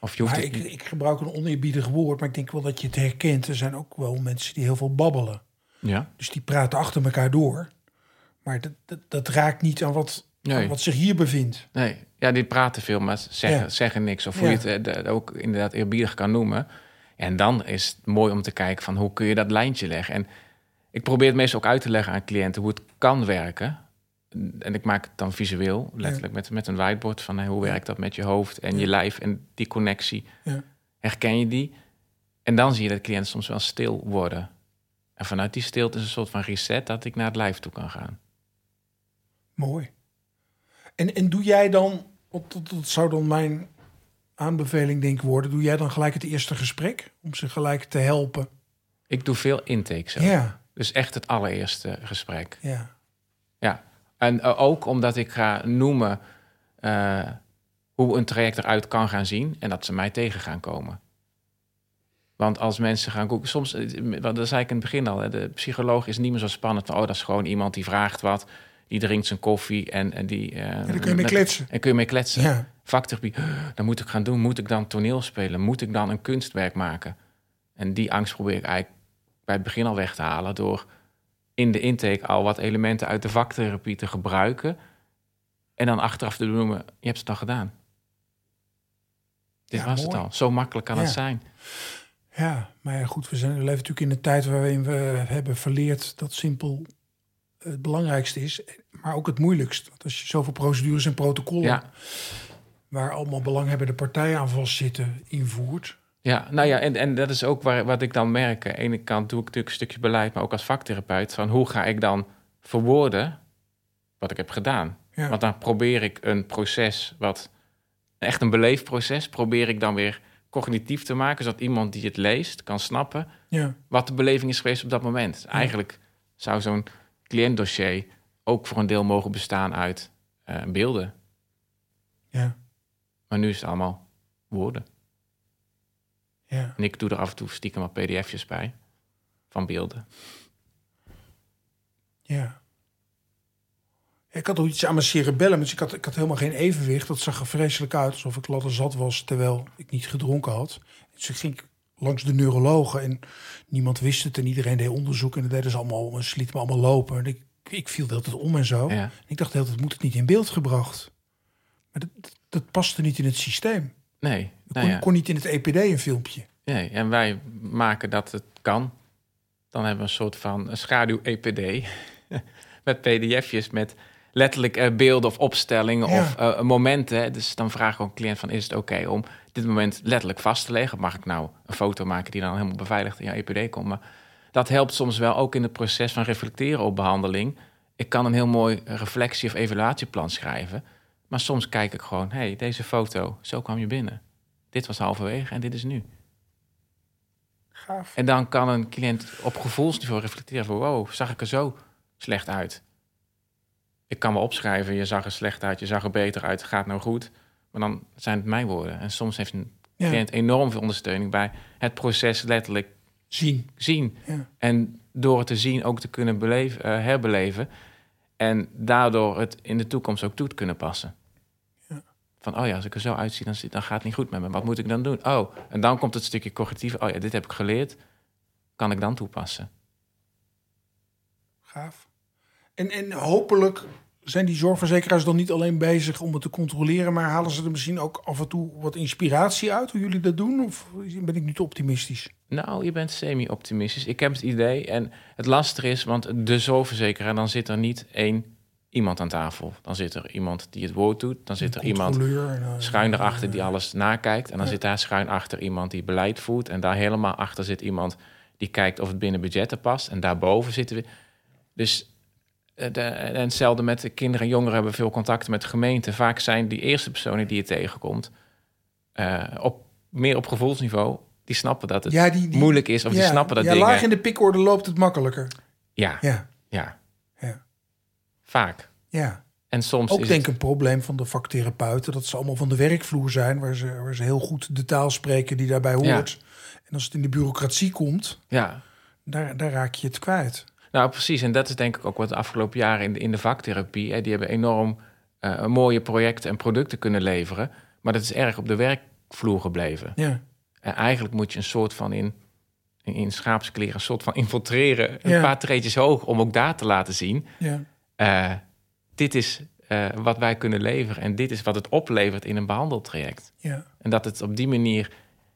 Of je hoeft Maar het ik, niet- ik gebruik een oneerbiedig woord, maar ik denk wel dat je het herkent. Er zijn ook wel mensen die heel veel babbelen. Ja? Dus die praten achter elkaar door. Maar dat, dat, dat raakt niet aan wat, aan wat zich hier bevindt. Nee, ja, die praten veel, maar zeggen, Ja. zeggen niks. Of hoe Ja. je het eh, ook inderdaad eerbiedig kan noemen. En dan is het mooi om te kijken van hoe kun je dat lijntje leggen. En ik probeer het meestal ook uit te leggen aan cliënten hoe het kan werken. En ik maak het dan visueel, letterlijk met, met een whiteboard van hey, hoe werkt dat met je hoofd en je lijf en die connectie. Ja. Herken je die? En dan zie je dat cliënten soms wel stil worden. En vanuit die stilte is een soort van reset dat ik naar het lijf toe kan gaan. Mooi. En, en doe jij dan, dat zou dan mijn aanbeveling denk ik worden, doe jij dan gelijk het eerste gesprek om ze gelijk te helpen? Ik doe veel intake zo. Ja, Dus echt het allereerste gesprek. ja, Ja, en eh, ook omdat ik ga noemen eh, hoe een traject eruit kan gaan zien en dat ze mij tegen gaan komen. Want als mensen gaan googlen, soms, eh, dat zei ik in het begin al, de psycholoog is niet meer zo spannend. Van, oh, dat is gewoon iemand die vraagt wat, die drinkt zijn koffie en, en die. en dan kun je mee kletsen. En kun je mee kletsen. Ja, Vaktherapie, dat moet ik gaan doen. Moet ik dan toneel spelen? Moet ik dan een kunstwerk maken? En die angst probeer ik eigenlijk bij het begin al weg te halen door in de intake al wat elementen uit de vaktherapie te gebruiken. En dan achteraf te benoemen, je hebt het dan gedaan. Dit Ja, was het al. Zo makkelijk kan Ja. het zijn. ja, maar ja, goed, we, zijn, we leven natuurlijk in een tijd waarin we hebben verleerd dat simpel het belangrijkste is, maar ook het moeilijkst. Want als je zoveel procedures en protocollen, Ja. waar allemaal belanghebbende partijen aan vastzitten, invoert. Ja, nou ja, en, en dat is ook waar, wat ik dan merk. Aan de ene kant doe ik natuurlijk een stukje beleid, maar ook als vaktherapeut. Van hoe ga ik dan verwoorden wat ik heb gedaan? Ja. Want dan probeer ik een proces, wat echt een beleefproces, probeer ik dan weer cognitief te maken, zodat iemand die het leest kan snappen Ja, wat de beleving is geweest op dat moment. Eigenlijk zou zo'n cliëntdossier ook voor een deel mogen bestaan uit eh, beelden. ja, Maar nu is het allemaal woorden. Ja. En ik doe er af en toe stiekem wat pdf'jes bij van beelden. Ja. Ik had ook iets aan mijn cerebellum, dus ik had, ik had helemaal geen evenwicht. Dat zag er vreselijk uit, alsof ik later zat was terwijl ik niet gedronken had. Dus ik ging langs de neurologen en niemand wist het en iedereen deed onderzoek en dat deden ze allemaal en ze lieten me allemaal lopen. En ik, ik viel de hele tijd om en zo. Ja. Ik dacht de hele tijd, moet het niet in beeld gebracht? Maar dat, dat, dat paste niet in het systeem. Nee, nou kon, ja, kon niet in het EPD een filmpje. nee, en wij maken dat het kan. Dan hebben we een soort van schaduw-EPD met pdf'jes met letterlijk eh, beelden of opstellingen Ja. of eh, momenten. Dus dan vraag ik ook een cliënt van, is het oké om dit moment letterlijk vast te leggen? Mag ik nou een foto maken die dan helemaal beveiligd in jouw EPD komt? Maar dat helpt soms wel ook in het proces van reflecteren op behandeling. Ik kan een heel mooi reflectie- of evaluatieplan schrijven. Maar soms kijk ik gewoon, hey, deze foto, zo kwam je binnen. Dit was halverwege en dit is nu. Gaaf. En dan kan een cliënt op gevoelsniveau reflecteren van... wow, zag ik er zo slecht uit? Ik kan wel opschrijven, je zag er slecht uit, je zag er beter uit, gaat nou goed. Maar dan zijn het mijn woorden. En soms heeft een Ja. cliënt enorm veel ondersteuning bij het proces letterlijk Zien. zien. Ja. En door het te zien ook te kunnen beleven, eh, herbeleven. En daardoor het in de toekomst ook toe te kunnen passen. Van, oh ja, als ik er zo uitzie, dan gaat het niet goed met me. Wat moet ik dan doen? Oh, en dan komt het stukje cognitief. Oh ja, dit heb ik geleerd. Kan ik dan toepassen? Gaaf. En, en hopelijk zijn die zorgverzekeraars dan niet alleen bezig om het te controleren, maar halen ze er misschien ook af en toe wat inspiratie uit hoe jullie dat doen? Of ben ik nu te optimistisch? Nou, je bent semi-optimistisch. Ik heb het idee. En het lastige is, want de zorgverzekeraar... dan zit er niet één iemand aan tafel. Dan zit er iemand die het woord doet. Dan zit er iemand eh, schuin erachter die alles nakijkt. En dan zit daar schuin achter iemand die beleid voert. En daar helemaal achter zit iemand die kijkt of het binnen budgetten past. En daarboven zitten we. Dus eh, de, en hetzelfde met de kinderen en jongeren hebben veel contacten met de gemeente. Vaak zijn die eerste personen die je tegenkomt. eh, op, meer op gevoelsniveau, die snappen dat het Ja, die, die- moeilijk is. Of die snappen dat ja, dingen... laag in de pikorde loopt het makkelijker. Ja, ja, ja, vaak. ja. En soms Ook is denk het- ik een probleem van de vaktherapeuten... dat ze allemaal van de werkvloer zijn... waar ze, waar ze heel goed de taal spreken die daarbij hoort. En als het in de bureaucratie komt, Ja, daar, daar raak je het kwijt. nou precies. En dat is denk ik ook wat de afgelopen jaren in de, in de vaktherapie... Hè, die hebben enorm eh, mooie projecten en producten kunnen leveren... maar dat is erg op de werkvloer gebleven. Ja, En eigenlijk moet je een soort van in, in, in schaapskleren... een soort van infiltreren, een paar treetjes hoog... om ook daar te laten zien... ja, eh, dit is eh, wat wij kunnen leveren... en dit is wat het oplevert in een behandeltraject. ja. En dat het op die manier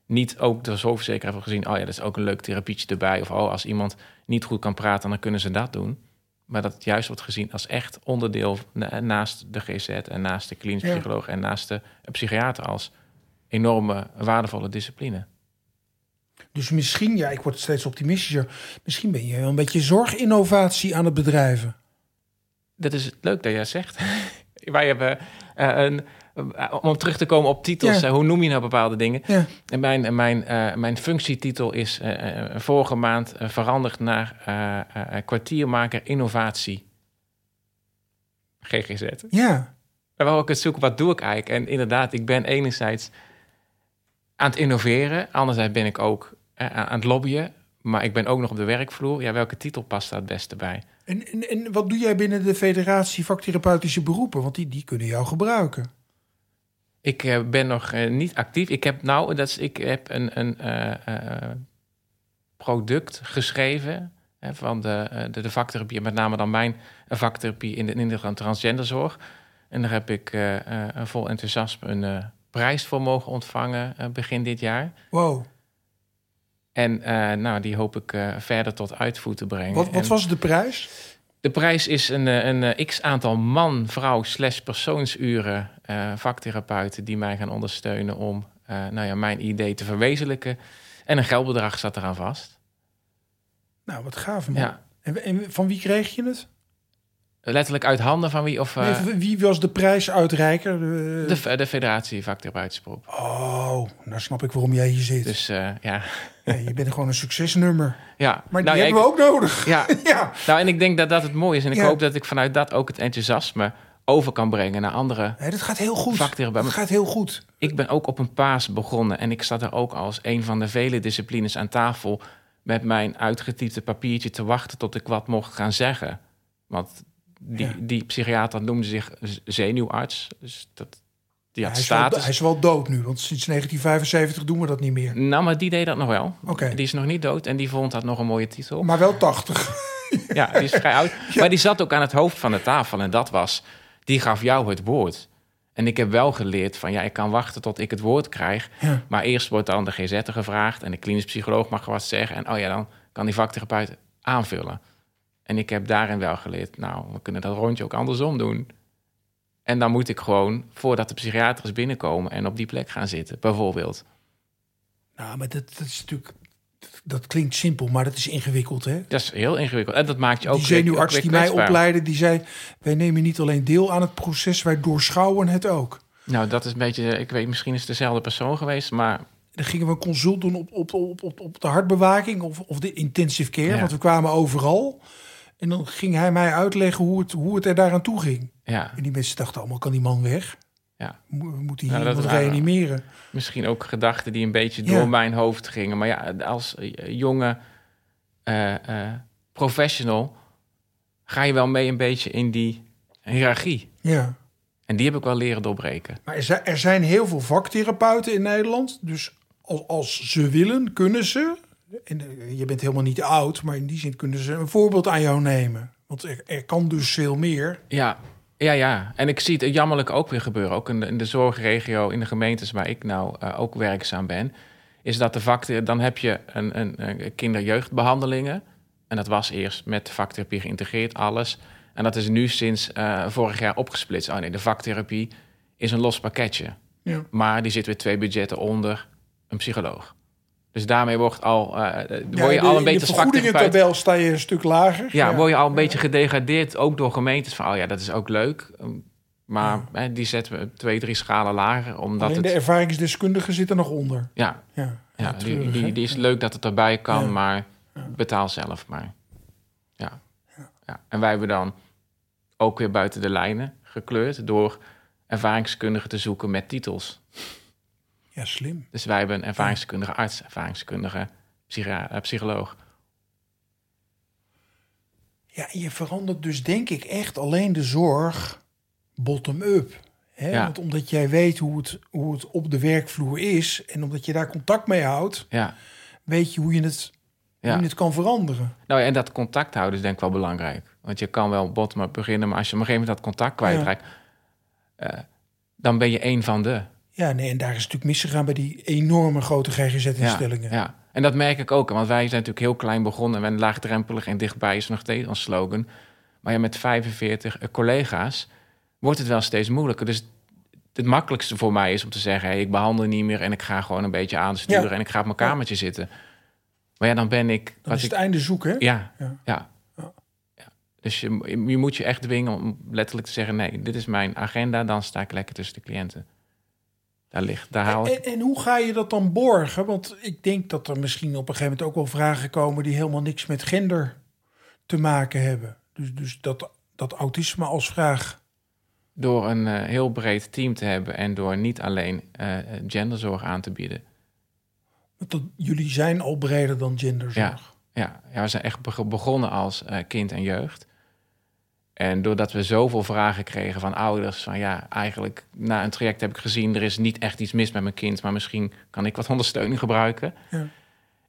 niet ook door zorgverzekeraar hebben gezien... oh ja, dat is ook een leuk therapietje erbij. Of oh, als iemand niet goed kan praten, dan kunnen ze dat doen. Maar dat het juist wordt gezien als echt onderdeel... na- naast de GZ en naast de klinisch Ja. psycholoog... en naast de psychiater als enorme waardevolle discipline. Dus misschien, ja, ik word steeds optimistischer... misschien ben je wel een beetje zorginnovatie aan het bedrijven. Dat is leuk dat jij zegt. Wij hebben eh, een... eh, om terug te komen op titels, Ja. eh, hoe noem je nou bepaalde dingen? Ja, En mijn, mijn, mijn functietitel is vorige maand veranderd naar kwartiermaker innovatie. GGZ. ja, wou ik het zoeken, wat doe ik eigenlijk? En inderdaad, ik ben enerzijds aan het innoveren. Anderzijds ben ik ook aan het lobbyen. Maar ik ben ook nog op de werkvloer. Ja, welke titel past daar het beste bij? En, en, en wat doe jij binnen de Federatie Vaktherapeutische Beroepen? Want die, die kunnen jou gebruiken. Ik eh, ben nog eh, niet actief. Ik heb nou, dat is, ik heb een, een eh, product geschreven hè, van de, de, de vaktherapie, met name dan mijn vaktherapie in de, in de transgenderzorg. En daar heb ik vol enthousiasme een prijs voor mogen ontvangen begin dit jaar. Wow. En eh, nou, die hoop ik eh, verder tot uitvoer te brengen. Wat, wat En was de prijs? De prijs is een, eh, een, eh, x aantal man, vrouw slash persoonsuren vaktherapeuten die mij gaan ondersteunen om nou ja, mijn idee te verwezenlijken. En een geldbedrag staat eraan vast. Nou, wat gaaf man. Ja, En, en van wie kreeg je het? Letterlijk uit handen van wie? Of eh, Nee, wie was de prijsuitreiker? De- de, de Federatie. Oh, nou snap ik waarom jij hier zit. Dus eh, ja. Ja, je bent gewoon een succesnummer. ja. Maar nou, die ja, hebben we ook nodig. Ja, Ja, nou en ik denk dat dat het mooie is. En ik hoop dat ik vanuit dat ook het enthousiasme over kan brengen naar andere nee, dat gaat heel goed. Dat gaat heel goed. Ik ben ook op een paas begonnen en ik zat er ook als een van de vele disciplines aan tafel met mijn uitgetypte papiertje te wachten tot ik wat mocht gaan zeggen. Want die, Ja. die psychiater noemde zich zenuwarts. Dus dat, die Ja, hij, is wel, status. hij is wel dood nu, want sinds 1975 doen we dat niet meer. Nou, maar die deed dat nog wel. Oké. Die is nog niet dood en die vond dat nog een mooie titel. Maar wel 80. Ja, die is vrij oud. Maar die zat ook aan het hoofd van de tafel en dat was, die gaf jou het woord. En ik heb wel geleerd van, ja, ik kan wachten tot ik het woord krijg. Ja. Maar eerst wordt dan de GZ'er gevraagd en de klinisch psycholoog mag wat zeggen. En oh ja, dan kan die vaktherapeut aanvullen. En ik heb daarin wel geleerd, nou, we kunnen dat rondje ook andersom doen. En dan moet ik gewoon, voordat de psychiaters binnenkomen en op die plek gaan zitten, bijvoorbeeld. Nou, maar dat, dat is natuurlijk... Dat klinkt simpel, maar dat is ingewikkeld, hè? Dat is heel ingewikkeld. En dat maakt je ook die zenuwarts die mij opleidde, die zei... wij nemen niet alleen deel aan het proces, wij doorschouwen het ook. Nou, dat is een beetje, ik weet, misschien is het dezelfde persoon geweest, maar Dan gingen we een consult doen op, op, op, op, op de hartbewaking of, of de intensive care, Ja. want we kwamen overal. En dan ging hij mij uitleggen hoe het, hoe het er daaraan toe ging. ja, En die mensen dachten allemaal, kan die man weg? ja. Mo- We moeten Nou, iemand reanimeren. misschien ook gedachten die een beetje Ja. door mijn hoofd gingen. Maar ja, als eh, jonge eh, eh, professional ga je wel mee een beetje in die hiërarchie. Ja. En die heb ik wel leren doorbreken. Maar er zijn, er zijn heel veel vaktherapeuten in Nederland. Dus als, als ze willen, kunnen ze. En eh, je bent helemaal niet oud, maar in die zin kunnen ze een voorbeeld aan jou nemen. Want er, er kan dus veel meer. Ja, ja, ja. En ik zie het jammerlijk ook weer gebeuren. Ook in de, in de zorgregio, in de gemeentes waar ik nou eh, ook werkzaam ben. Is dat de vakte, dan heb je een, een, een kinderjeugdbehandelingen. En dat was eerst met vaktherapie geïntegreerd, alles. En dat is nu sinds eh, vorig jaar opgesplitst. Oh nee, de vaktherapie is een los pakketje. Ja. Maar die zit weer twee budgetten onder een psycholoog. Dus daarmee wordt al, eh, word je al de- een in beetje de als vaktherapeut... vergoedingentabel sta je een stuk lager. Ja, word je al een beetje gedegradeerd, ook door gemeentes van, oh ja, dat is ook leuk. Um, Maar hè, die zetten we twee, drie schalen lager. Omdat Alleen de het, ervaringsdeskundige zit er nog onder. ja, Ja, ja, die, treurig, die, is leuk dat het erbij kan, maar betaal zelf maar. Ja. Ja. En wij hebben dan ook weer buiten de lijnen gekleurd door ervaringskundigen te zoeken met titels. Ja, slim. Dus wij hebben een ervaringskundige arts, ervaringskundige eh, psycholoog. Ja, je verandert dus denk ik echt alleen de zorg bottom-up. Hè? Ja. Want omdat jij weet hoe het, hoe het op de werkvloer is... en omdat je daar contact mee houdt... Ja. weet je hoe je het, hoe je het kan veranderen. Nou, en dat contact houden is denk ik wel belangrijk. Want je kan wel bottom-up beginnen, maar als je op een gegeven moment dat contact kwijtraakt, eh, dan ben je een van de. Ja, nee, en daar is natuurlijk misgegaan bij die enorme grote GGZ-instellingen. Ja, ja. En dat merk ik ook, want wij zijn natuurlijk heel klein begonnen en laagdrempelig en dichtbij is nog steeds ons slogan. Maar ja, met 45 collega's wordt het wel steeds moeilijker. Dus het makkelijkste voor mij is om te zeggen: hey, ik behandel niet meer en ik ga gewoon een beetje aansturen Ja. en ik ga op mijn kamertje zitten. Maar ja, dan ben ik. Dan wat is ik het einde zoeken, hè? Ja, Ja. ja. ja. Dus je, je moet je echt dwingen om letterlijk te zeggen: nee, dit is mijn agenda, dan sta ik lekker tussen de cliënten. Daar ligt, daar haal ik. En, en hoe ga je dat dan borgen? Want ik denk dat er misschien op een gegeven moment ook wel vragen komen die helemaal niks met gender te maken hebben. Dus, dus dat, dat autisme als vraag. Door een eh, heel breed team te hebben en door niet alleen eh, genderzorg aan te bieden. Want dat, jullie zijn al breder dan genderzorg. Ja, ja we zijn echt beg- begonnen als eh, kind en jeugd. En doordat we zoveel vragen kregen van ouders, van ja, eigenlijk na een traject heb ik gezien, er is niet echt iets mis met mijn kind, maar misschien kan ik wat ondersteuning gebruiken. Ja.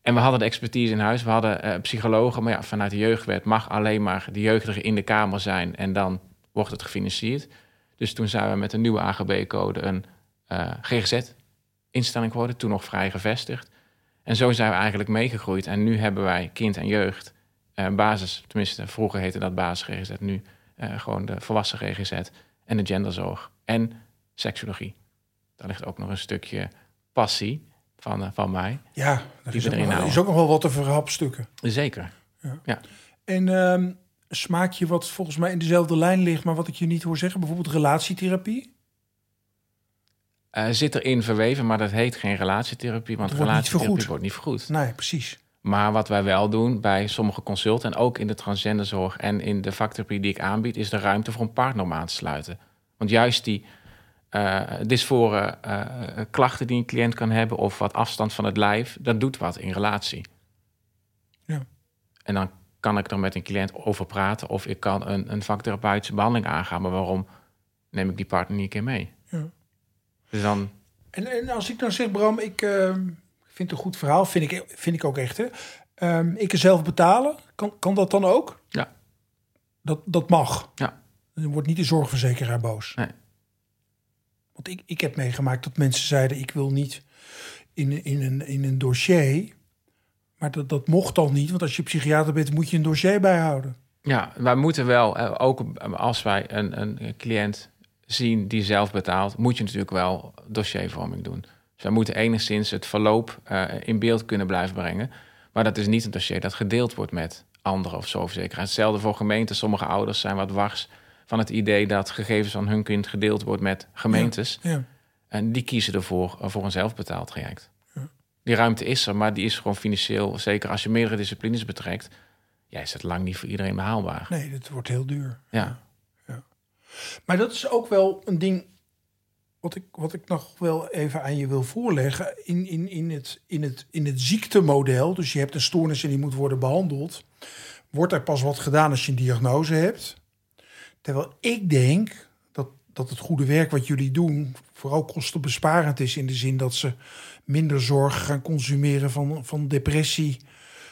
En we hadden de expertise in huis, we hadden eh, psychologen, maar ja, vanuit de jeugdwet mag alleen maar de jeugdige in de kamer zijn en dan wordt het gefinancierd. Dus toen zijn we met een nieuwe AGB-code een eh, GGZ-instelling geworden, toen nog vrij gevestigd. En zo zijn we eigenlijk meegegroeid. En nu hebben wij kind en jeugd, basis, tenminste vroeger heette dat basis GGZ, nu eh, gewoon de volwassen GGZ en de genderzorg en seksologie. Daar ligt ook nog een stukje passie van, eh, van mij. Ja, er is ook, erin nog, is ook nog wel wat te verhapstukken. Zeker. En ehm smaak je wat volgens mij in dezelfde lijn ligt, maar wat ik je niet hoor zeggen, bijvoorbeeld relatietherapie? Eh, zit erin verweven, maar dat heet geen relatietherapie, want Het wordt niet relatietherapie vergoed. wordt niet vergoed. Nee, precies. Maar wat wij wel doen bij sommige consulten en ook in de transgenderzorg en in de vaktherapie die ik aanbied, is de ruimte voor een partner om aan te sluiten. Want juist die eh dysfore eh, klachten die een cliënt kan hebben of wat afstand van het lijf, dat doet wat in relatie. Ja. En dan kan ik er met een cliënt over praten of ik kan een, een vaktherapeutische behandeling aangaan. Maar waarom neem ik die partner niet een keer mee? Ja. Dus dan, En, en als ik dan zeg, Bram, ik ehm, vind het een goed verhaal, vind ik, vind ik ook echt. Hè? Ehm, ik er zelf betalen, kan, kan dat dan ook? Ja. Dat, dat mag. Ja. Dan wordt niet de zorgverzekeraar boos. Nee. Want ik, ik heb meegemaakt dat mensen zeiden, ik wil niet in, in, een, in een dossier. Maar dat, dat mocht al niet, want als je psychiater bent, moet je een dossier bijhouden. Ja, wij moeten wel, eh, ook als wij een, een cliënt zien die zelf betaalt, moet je natuurlijk wel dossiervorming doen. Wij moeten enigszins het verloop eh, in beeld kunnen blijven brengen. Maar dat is niet een dossier dat gedeeld wordt met anderen of zorgverzekeraars. Hetzelfde voor gemeenten. Sommige ouders zijn wat wars van het idee dat gegevens van hun kind gedeeld wordt met gemeentes. Ja. En die kiezen ervoor eh, voor een zelfbetaald traject. Die ruimte is er, maar die is gewoon financieel, zeker als je meerdere disciplines betrekt, ja, is het lang niet voor iedereen behaalbaar. Nee, dat wordt heel duur. Ja. Maar dat is ook wel een ding wat ik, wat ik nog wel even aan je wil voorleggen. In, in, in, het, in, het, in het ziektemodel, dus je hebt een stoornis en die moet worden behandeld, wordt er pas wat gedaan als je een diagnose hebt. Terwijl ik denk dat, dat het goede werk wat jullie doen vooral kostenbesparend is in de zin dat ze minder zorg gaan consumeren van, van depressie,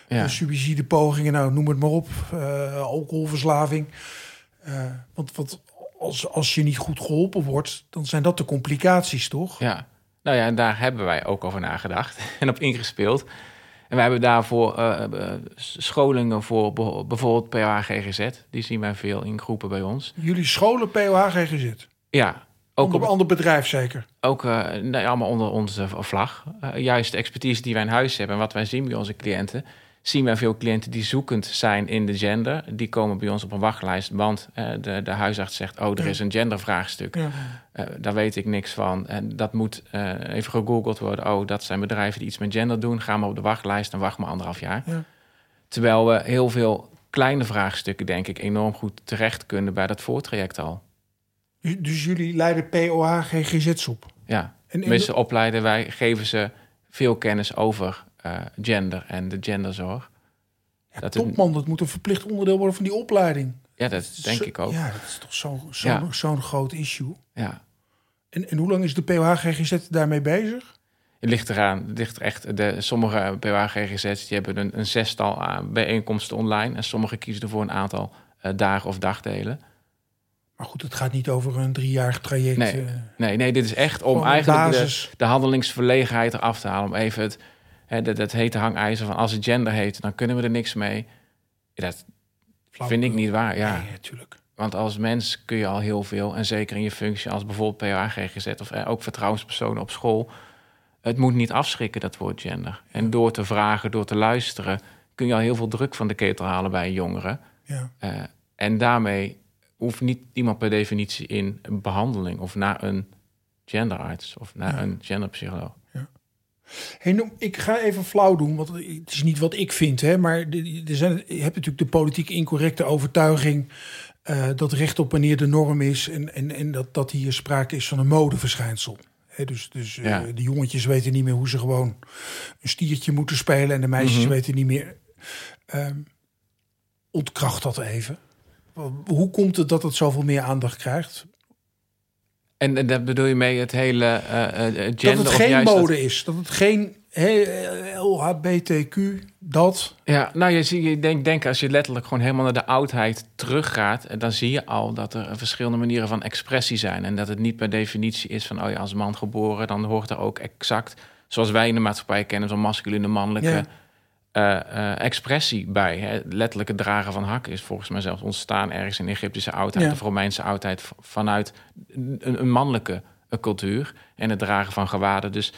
Ja. eh, suïcidepogingen, nou noem het maar op, eh, alcoholverslaving. Eh, want want als, als je niet goed geholpen wordt, dan zijn dat de complicaties, toch? Ja, nou ja, en daar hebben wij ook over nagedacht en op ingespeeld. En wij hebben daarvoor eh, eh, scholingen voor bijvoorbeeld POH GGZ. Die zien wij veel in groepen bij ons. Jullie scholen POH GGZ. Ja, ook, Onder op, ander bedrijf zeker. ook eh, nee, allemaal onder onze vlag. Juist de expertise die wij in huis hebben en wat wij zien bij onze cliënten... zien wij veel cliënten die zoekend zijn in de gender. Die komen bij ons op een wachtlijst, want de, de huisarts zegt... oh, er is een gendervraagstuk. Ja. Eh, daar weet ik niks van. En dat moet eh, even gegoogeld worden. Oh, dat zijn bedrijven die iets met gender doen. Ga maar op de wachtlijst en wacht maar anderhalf jaar. Ja. Terwijl we heel veel kleine vraagstukken, denk ik, enorm goed terecht kunnen bij dat voortraject al. Dus, jullie leiden POH GGZ's op? Ja, En, en- mensen opleiden wij, geven ze veel kennis over gender en de genderzorg. ja, dat is- top man, dat moet een verplicht onderdeel worden van die opleiding. Ja, dat denk Zo- ik ook. Ja, dat is toch zo'n zo, Ja. zo'n groot issue. Ja. En, en hoe lang is de POH GGZ daarmee bezig? Het ligt eraan, het ligt er echt, de, sommige PWA-GGZ's die hebben een, een zestal aan bijeenkomsten online. En sommige kiezen ervoor een aantal eh, dagen of dagdelen. Maar goed, het gaat niet over een driejarig traject. Nee, eh, Nee, nee, dit is echt om eigenlijk de, de handelingsverlegenheid eraf te halen. Om even het, hè, dat, dat hete hangijzer van als het gender heet, dan kunnen we er niks mee. Dat vind ik niet waar, ja. Nee, natuurlijk. Want als mens kun je al heel veel. En zeker in je functie als bijvoorbeeld PA, GGZ of eh, ook vertrouwenspersonen op school. Het moet niet afschrikken, dat woord gender. En door te vragen, door te luisteren, kun je al heel veel druk van de ketel halen bij jongeren. Ja. Eh, en daarmee hoeft niet iemand per definitie in een behandeling of naar een genderarts of naar Ja. een genderpsycholoog. Hey, ik ga even flauw doen, want het is niet wat ik vind, hè, maar er zijn, je hebt natuurlijk de politiek incorrecte overtuiging eh, dat recht op wanneer de norm is en, en, en dat, dat hier sprake is van een modeverschijnsel. Dus dus eh, Ja. de jongetjes weten niet meer hoe ze gewoon een stiertje moeten spelen en de meisjes Mhm. weten niet meer. Ehm, ontkracht dat even. Hoe komt het dat het zoveel meer aandacht krijgt? En, en daar bedoel je mee het hele eh, gender dat het of geen juist dat- mode is, dat het geen LHBTQ, dat. Ja, nou, je, zie, je denk, denk als je letterlijk gewoon helemaal naar de oudheid teruggaat, dan zie je al dat er verschillende manieren van expressie zijn. En dat het niet per definitie is van, oh ja, als man geboren, dan hoort er ook exact, zoals wij in de maatschappij kennen, zo'n masculine, mannelijke Ja. Eh, eh, expressie bij. Hè. Letterlijk het dragen van hakken is volgens mij zelfs ontstaan ergens in de Egyptische oudheid Ja. of Romeinse oudheid vanuit een, een mannelijke eh, cultuur en het dragen van gewaden. Dus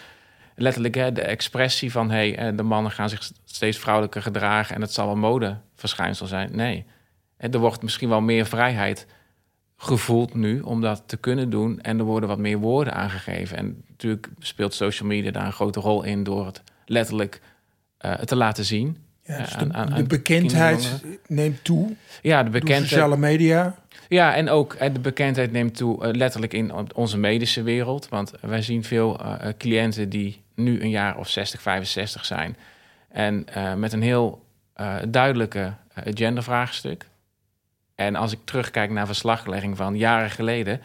letterlijk hè, de expressie van hey, de mannen gaan zich steeds vrouwelijker gedragen en het zal een modeverschijnsel zijn. Nee, er wordt misschien wel meer vrijheid gevoeld nu om dat te kunnen doen en er worden wat meer woorden aangegeven. En natuurlijk speelt social media daar een grote rol in door het letterlijk te laten zien. Ja, dus Ja, de, aan- bekendheid neemt toe Ja, de bekendheid. sociale media. Ja, en ook eh, de bekendheid neemt toe eh, letterlijk in onze medische wereld. Want wij zien veel eh, eh, cliënten die nu een jaar of 60, 65 zijn. En eh, met een heel eh, duidelijke eh, gendervraagstuk. En als ik terugkijk naar verslaglegging van jaren geleden...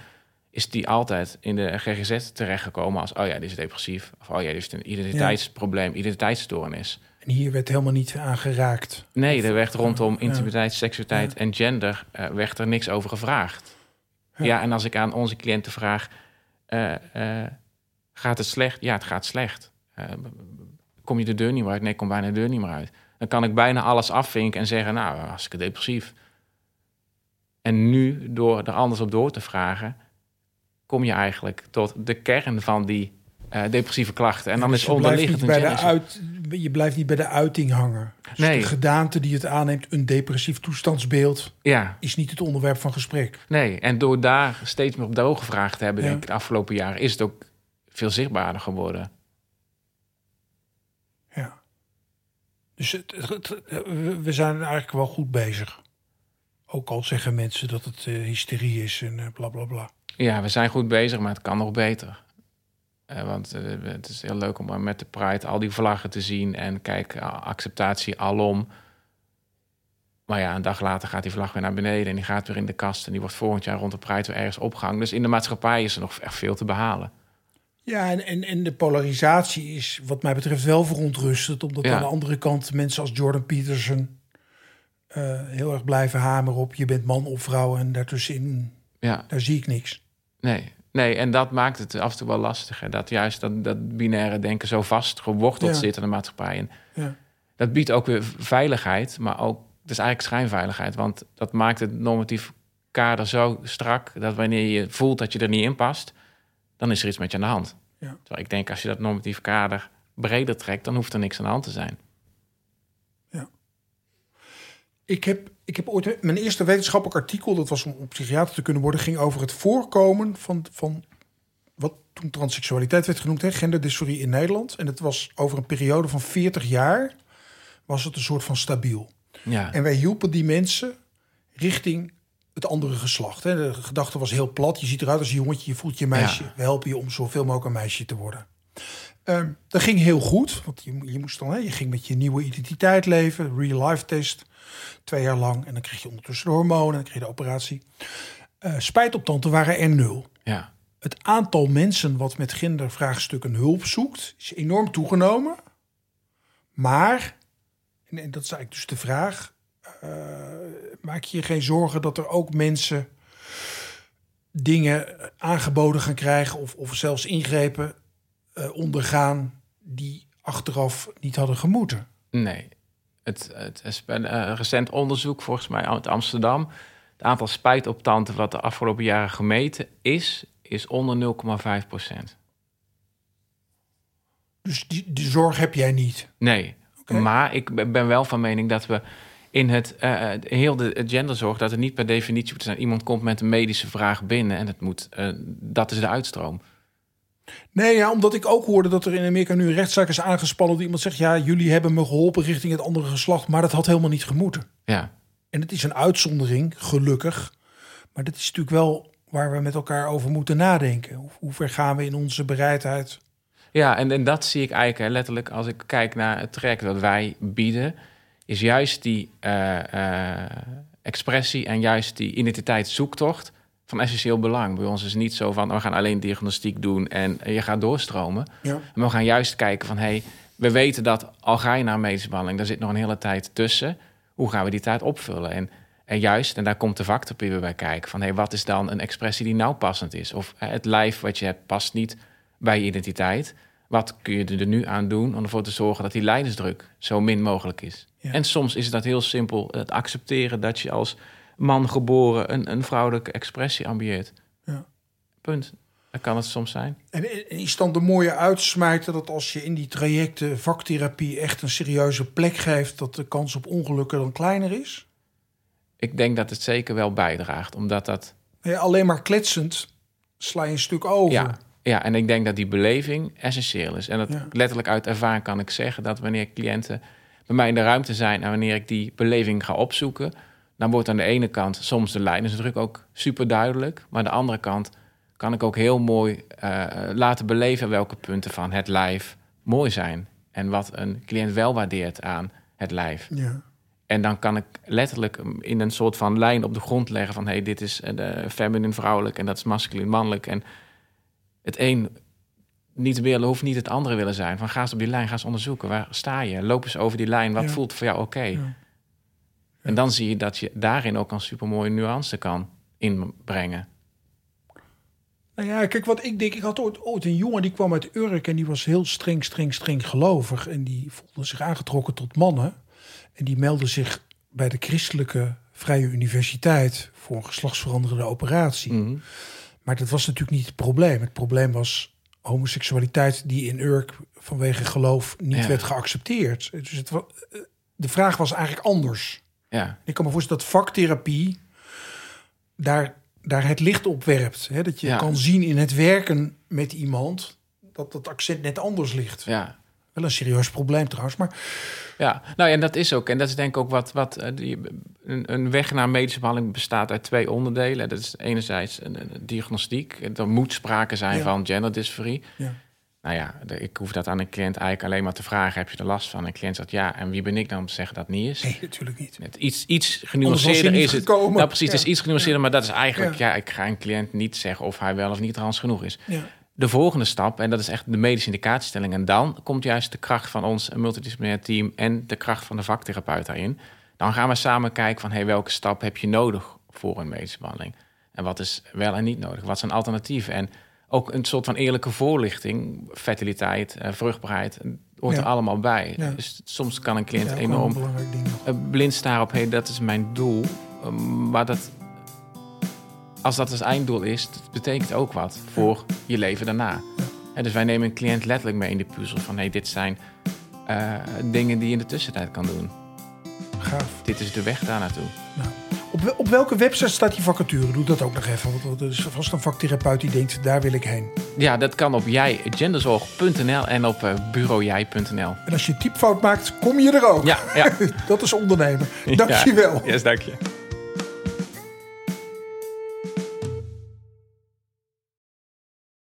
is die altijd in de GGZ terechtgekomen als... oh ja, dit is depressief. Of oh ja, dit is een identiteitsprobleem, identiteitsstoornis. En hier werd helemaal niet aan geraakt. Nee, er werd rondom intimiteit, seksualiteit en gender eh, werd er niks over gevraagd. Ja. En als ik aan onze cliënten vraag, eh, eh, gaat het slecht? Ja, het gaat slecht. Kom je de deur niet meer uit? Nee, ik kom bijna de deur niet meer uit. Dan kan ik bijna alles afvinken en zeggen, nou, hartstikke depressief. En nu, door er anders op door te vragen, kom je eigenlijk tot de kern van die eh, depressieve klachten. En dan Dus is je blijft onderliggend bij de uit, Je blijft niet bij de uiting hangen. Dus Nee. de gedaante die het aanneemt, een depressief toestandsbeeld, Ja, is niet het onderwerp van gesprek. Nee, en door daar steeds meer op de ogen gevraagd te hebben, Ja. denk ik, de afgelopen jaren, is het ook veel zichtbaarder geworden. Ja. Dus het, het- het- we- zijn eigenlijk wel goed bezig. Ook al zeggen mensen dat het eh, hysterie is en eh, bla bla bla. Ja, we zijn goed bezig, maar het kan nog beter. Eh, want eh, het is heel leuk om met de Pride al die vlaggen te zien en kijk, acceptatie alom. Maar ja, een dag later gaat die vlag weer naar beneden en die gaat weer in de kast en die wordt volgend jaar rond de Pride weer ergens opgehangen. Dus in de maatschappij is er nog echt veel te behalen. Ja, en, en, en de polarisatie is wat mij betreft wel verontrustend. Omdat Ja. aan de andere kant mensen als Jordan Peterson eh, heel erg blijven hameren op je bent man of vrouw. En daartussenin, Ja, daar zie ik niks. nee. Nee, en dat maakt het af en toe wel lastiger. Dat juist dat, dat binaire denken zo vast geworteld Ja. zit in de maatschappij. En Ja. dat biedt ook weer veiligheid, maar ook, het is eigenlijk schijnveiligheid. Want dat maakt het normatief kader zo strak dat wanneer je voelt dat je er niet in past, dan is er iets met je aan de hand. Ja. Terwijl ik denk, als je dat normatief kader breder trekt, dan hoeft er niks aan de hand te zijn. Ja. Ik heb, ik heb ooit mijn eerste wetenschappelijk artikel, dat was om, psychiater te kunnen worden, ging over het voorkomen van, van wat toen transseksualiteit werd genoemd, hè, genderdysforie in Nederland. En het was over een periode van 40 jaar, was het een soort van stabiel. Ja. En wij hielpen die mensen richting het andere geslacht. Hè. De gedachte was heel plat. Je ziet eruit als een jongetje, je voelt je meisje. Ja. We helpen je om zoveel mogelijk een meisje te worden. Ehm, dat ging heel goed, want je, je moest dan, hè, je ging met je nieuwe identiteit leven, real life test, twee jaar lang. En dan kreeg je ondertussen de hormonen, en dan kreeg je de operatie. Eh spijt op tante waren er nul. ja. Het aantal mensen wat met gendervraagstukken hulp zoekt, is enorm toegenomen. Maar, en, en dat is eigenlijk dus de vraag, eh, maak je je geen zorgen dat er ook mensen dingen aangeboden gaan krijgen of, of zelfs ingrepen eh, ondergaan die achteraf niet hadden gemoeten? Nee. Het, het is een eh, recent onderzoek, volgens mij uit Amsterdam. Het aantal spijtoptanten wat de afgelopen jaren gemeten is, is onder 0,5 procent. Dus die, die zorg heb jij niet. Nee. Maar ik ben wel van mening dat we in het eh, heel de genderzorg, dat het niet per definitie moet zijn. Iemand komt met een medische vraag binnen en het moet, eh, dat is de uitstroom. Nee, ja, omdat ik ook hoorde dat er in Amerika nu een rechtszaak is aangespannen. Dat iemand zegt, ja, jullie hebben me geholpen richting het andere geslacht. Maar dat had helemaal niet gemoeten. Ja, En het is een uitzondering, gelukkig. Maar dat is natuurlijk wel waar we met elkaar over moeten nadenken. Hoe, hoe ver gaan we in onze bereidheid? ja en, en dat zie ik eigenlijk hè, letterlijk als ik kijk naar het traject dat wij bieden. Is juist die eh, eh, expressie en juist die identiteitszoektocht van essentieel belang. Bij ons is het niet zo van, we gaan alleen diagnostiek doen en je gaat doorstromen. Ja. We gaan juist kijken van, hey, we weten dat al ga je naar medische behandeling, daar zit nog een hele tijd tussen. Hoe gaan we die tijd opvullen? En, en juist, en daar komt de factorpie weer bij kijken, van hey, wat is dan een expressie die nou passend is? Of het lijf wat je hebt past niet bij je identiteit. Wat kun je er nu aan doen om ervoor te zorgen dat die lijdensdruk zo min mogelijk is? Ja. En soms is dat heel simpel, het accepteren dat je als man geboren een, een vrouwelijke expressie ambieert. Ja. Punt. Dat kan het soms zijn. En is dan de mooie uitsmijter dat als je in die trajecten vaktherapie echt een serieuze plek geeft, dat de kans op ongelukken dan kleiner is? Ik denk dat het zeker wel bijdraagt, omdat dat... Alleen maar kletsend sla je een stuk over. Ja, ja, en ik denk dat die beleving essentieel is. En dat Ja. letterlijk uit ervaring kan ik zeggen dat wanneer cliënten bij mij in de ruimte zijn en wanneer ik die beleving ga opzoeken, dan wordt aan de ene kant soms de lijdensdruk ook super duidelijk, maar aan de andere kant kan ik ook heel mooi eh, laten beleven welke punten van het lijf mooi zijn en wat een cliënt wel waardeert aan het lijf. Ja. En dan kan ik letterlijk in een soort van lijn op de grond leggen van... hey, dit is de feminine vrouwelijk en dat is masculin mannelijk. En het een niet willen hoeft niet het andere willen zijn. Van ga eens op die lijn, ga eens onderzoeken. Waar sta je? Loop eens over die lijn. Wat Ja. voelt voor jou oké? Ja. En dan zie je dat je daarin ook een supermooie nuance kan inbrengen. Nou ja, kijk wat ik denk. Ik had ooit, ooit een jongen die kwam uit Urk en die was heel streng, streng, streng gelovig. En die voelde zich aangetrokken tot mannen. En die meldde zich bij de Christelijke Vrije Universiteit voor een geslachtsveranderende operatie. Mhm. Maar dat was natuurlijk niet het probleem. Het probleem was homoseksualiteit die in Urk vanwege geloof niet Ja. werd geaccepteerd. Dus het, eh, de vraag was eigenlijk anders. Ja, Ik kan me voorstellen dat vaktherapie daar, daar het licht op werpt. Hè? Dat je Ja. kan zien in het werken met iemand dat dat accent net anders ligt. ja. Wel een serieus probleem trouwens, maar Ja, nou ja, en dat is ook. En dat is denk ik ook wat, wat eh, die, een, een weg naar medische behandeling bestaat uit twee onderdelen. Dat is enerzijds een, een diagnostiek. Er moet sprake zijn Ja. van genderdysforie. ja. Nou ja, ik hoef dat aan een cliënt eigenlijk alleen maar te vragen: heb je er last van? En een cliënt zegt ja. En wie ben ik dan om te zeggen dat het niet is? nee, natuurlijk niet. Het iets, iets genuanceerder is het. gekomen. Nou, precies, het is iets genuanceerder, maar dat is eigenlijk, Ja. ja. ik ga een cliënt niet zeggen of hij wel of niet trans genoeg is. Ja. De volgende stap, en dat is echt de medische indicatiestelling, en dan komt juist de kracht van ons multidisciplinair team en de kracht van de vaktherapeut daarin. Dan gaan we samen kijken van hey, welke stap heb je nodig voor een medische behandeling? En wat is wel en niet nodig? Wat zijn alternatieven? En ook een soort van eerlijke voorlichting, fertiliteit, eh, vruchtbaarheid, hoort Ja. er allemaal bij. Ja. Dus soms kan een cliënt enorm een eh, blind staren op, hey, dat is mijn doel. Um, maar dat, als dat het einddoel is, dat betekent ook wat voor je leven daarna. En dus wij nemen een cliënt letterlijk mee in de puzzel van, hey, dit zijn eh, dingen die je in de tussentijd kan doen. Gaaf. dit is de weg daar naartoe. Nou, op, wel- op welke website staat die vacature? Doe dat ook nog even. Want er is vast een vaktherapeut die denkt, daar wil ik heen. Ja, dat kan op jijgenderzorg.nl en op uh, bureaujij.nl. En als je typfout maakt, kom je er ook. Ja, ja. Dat is ondernemen. Dankjewel. Ja, yes, dank je.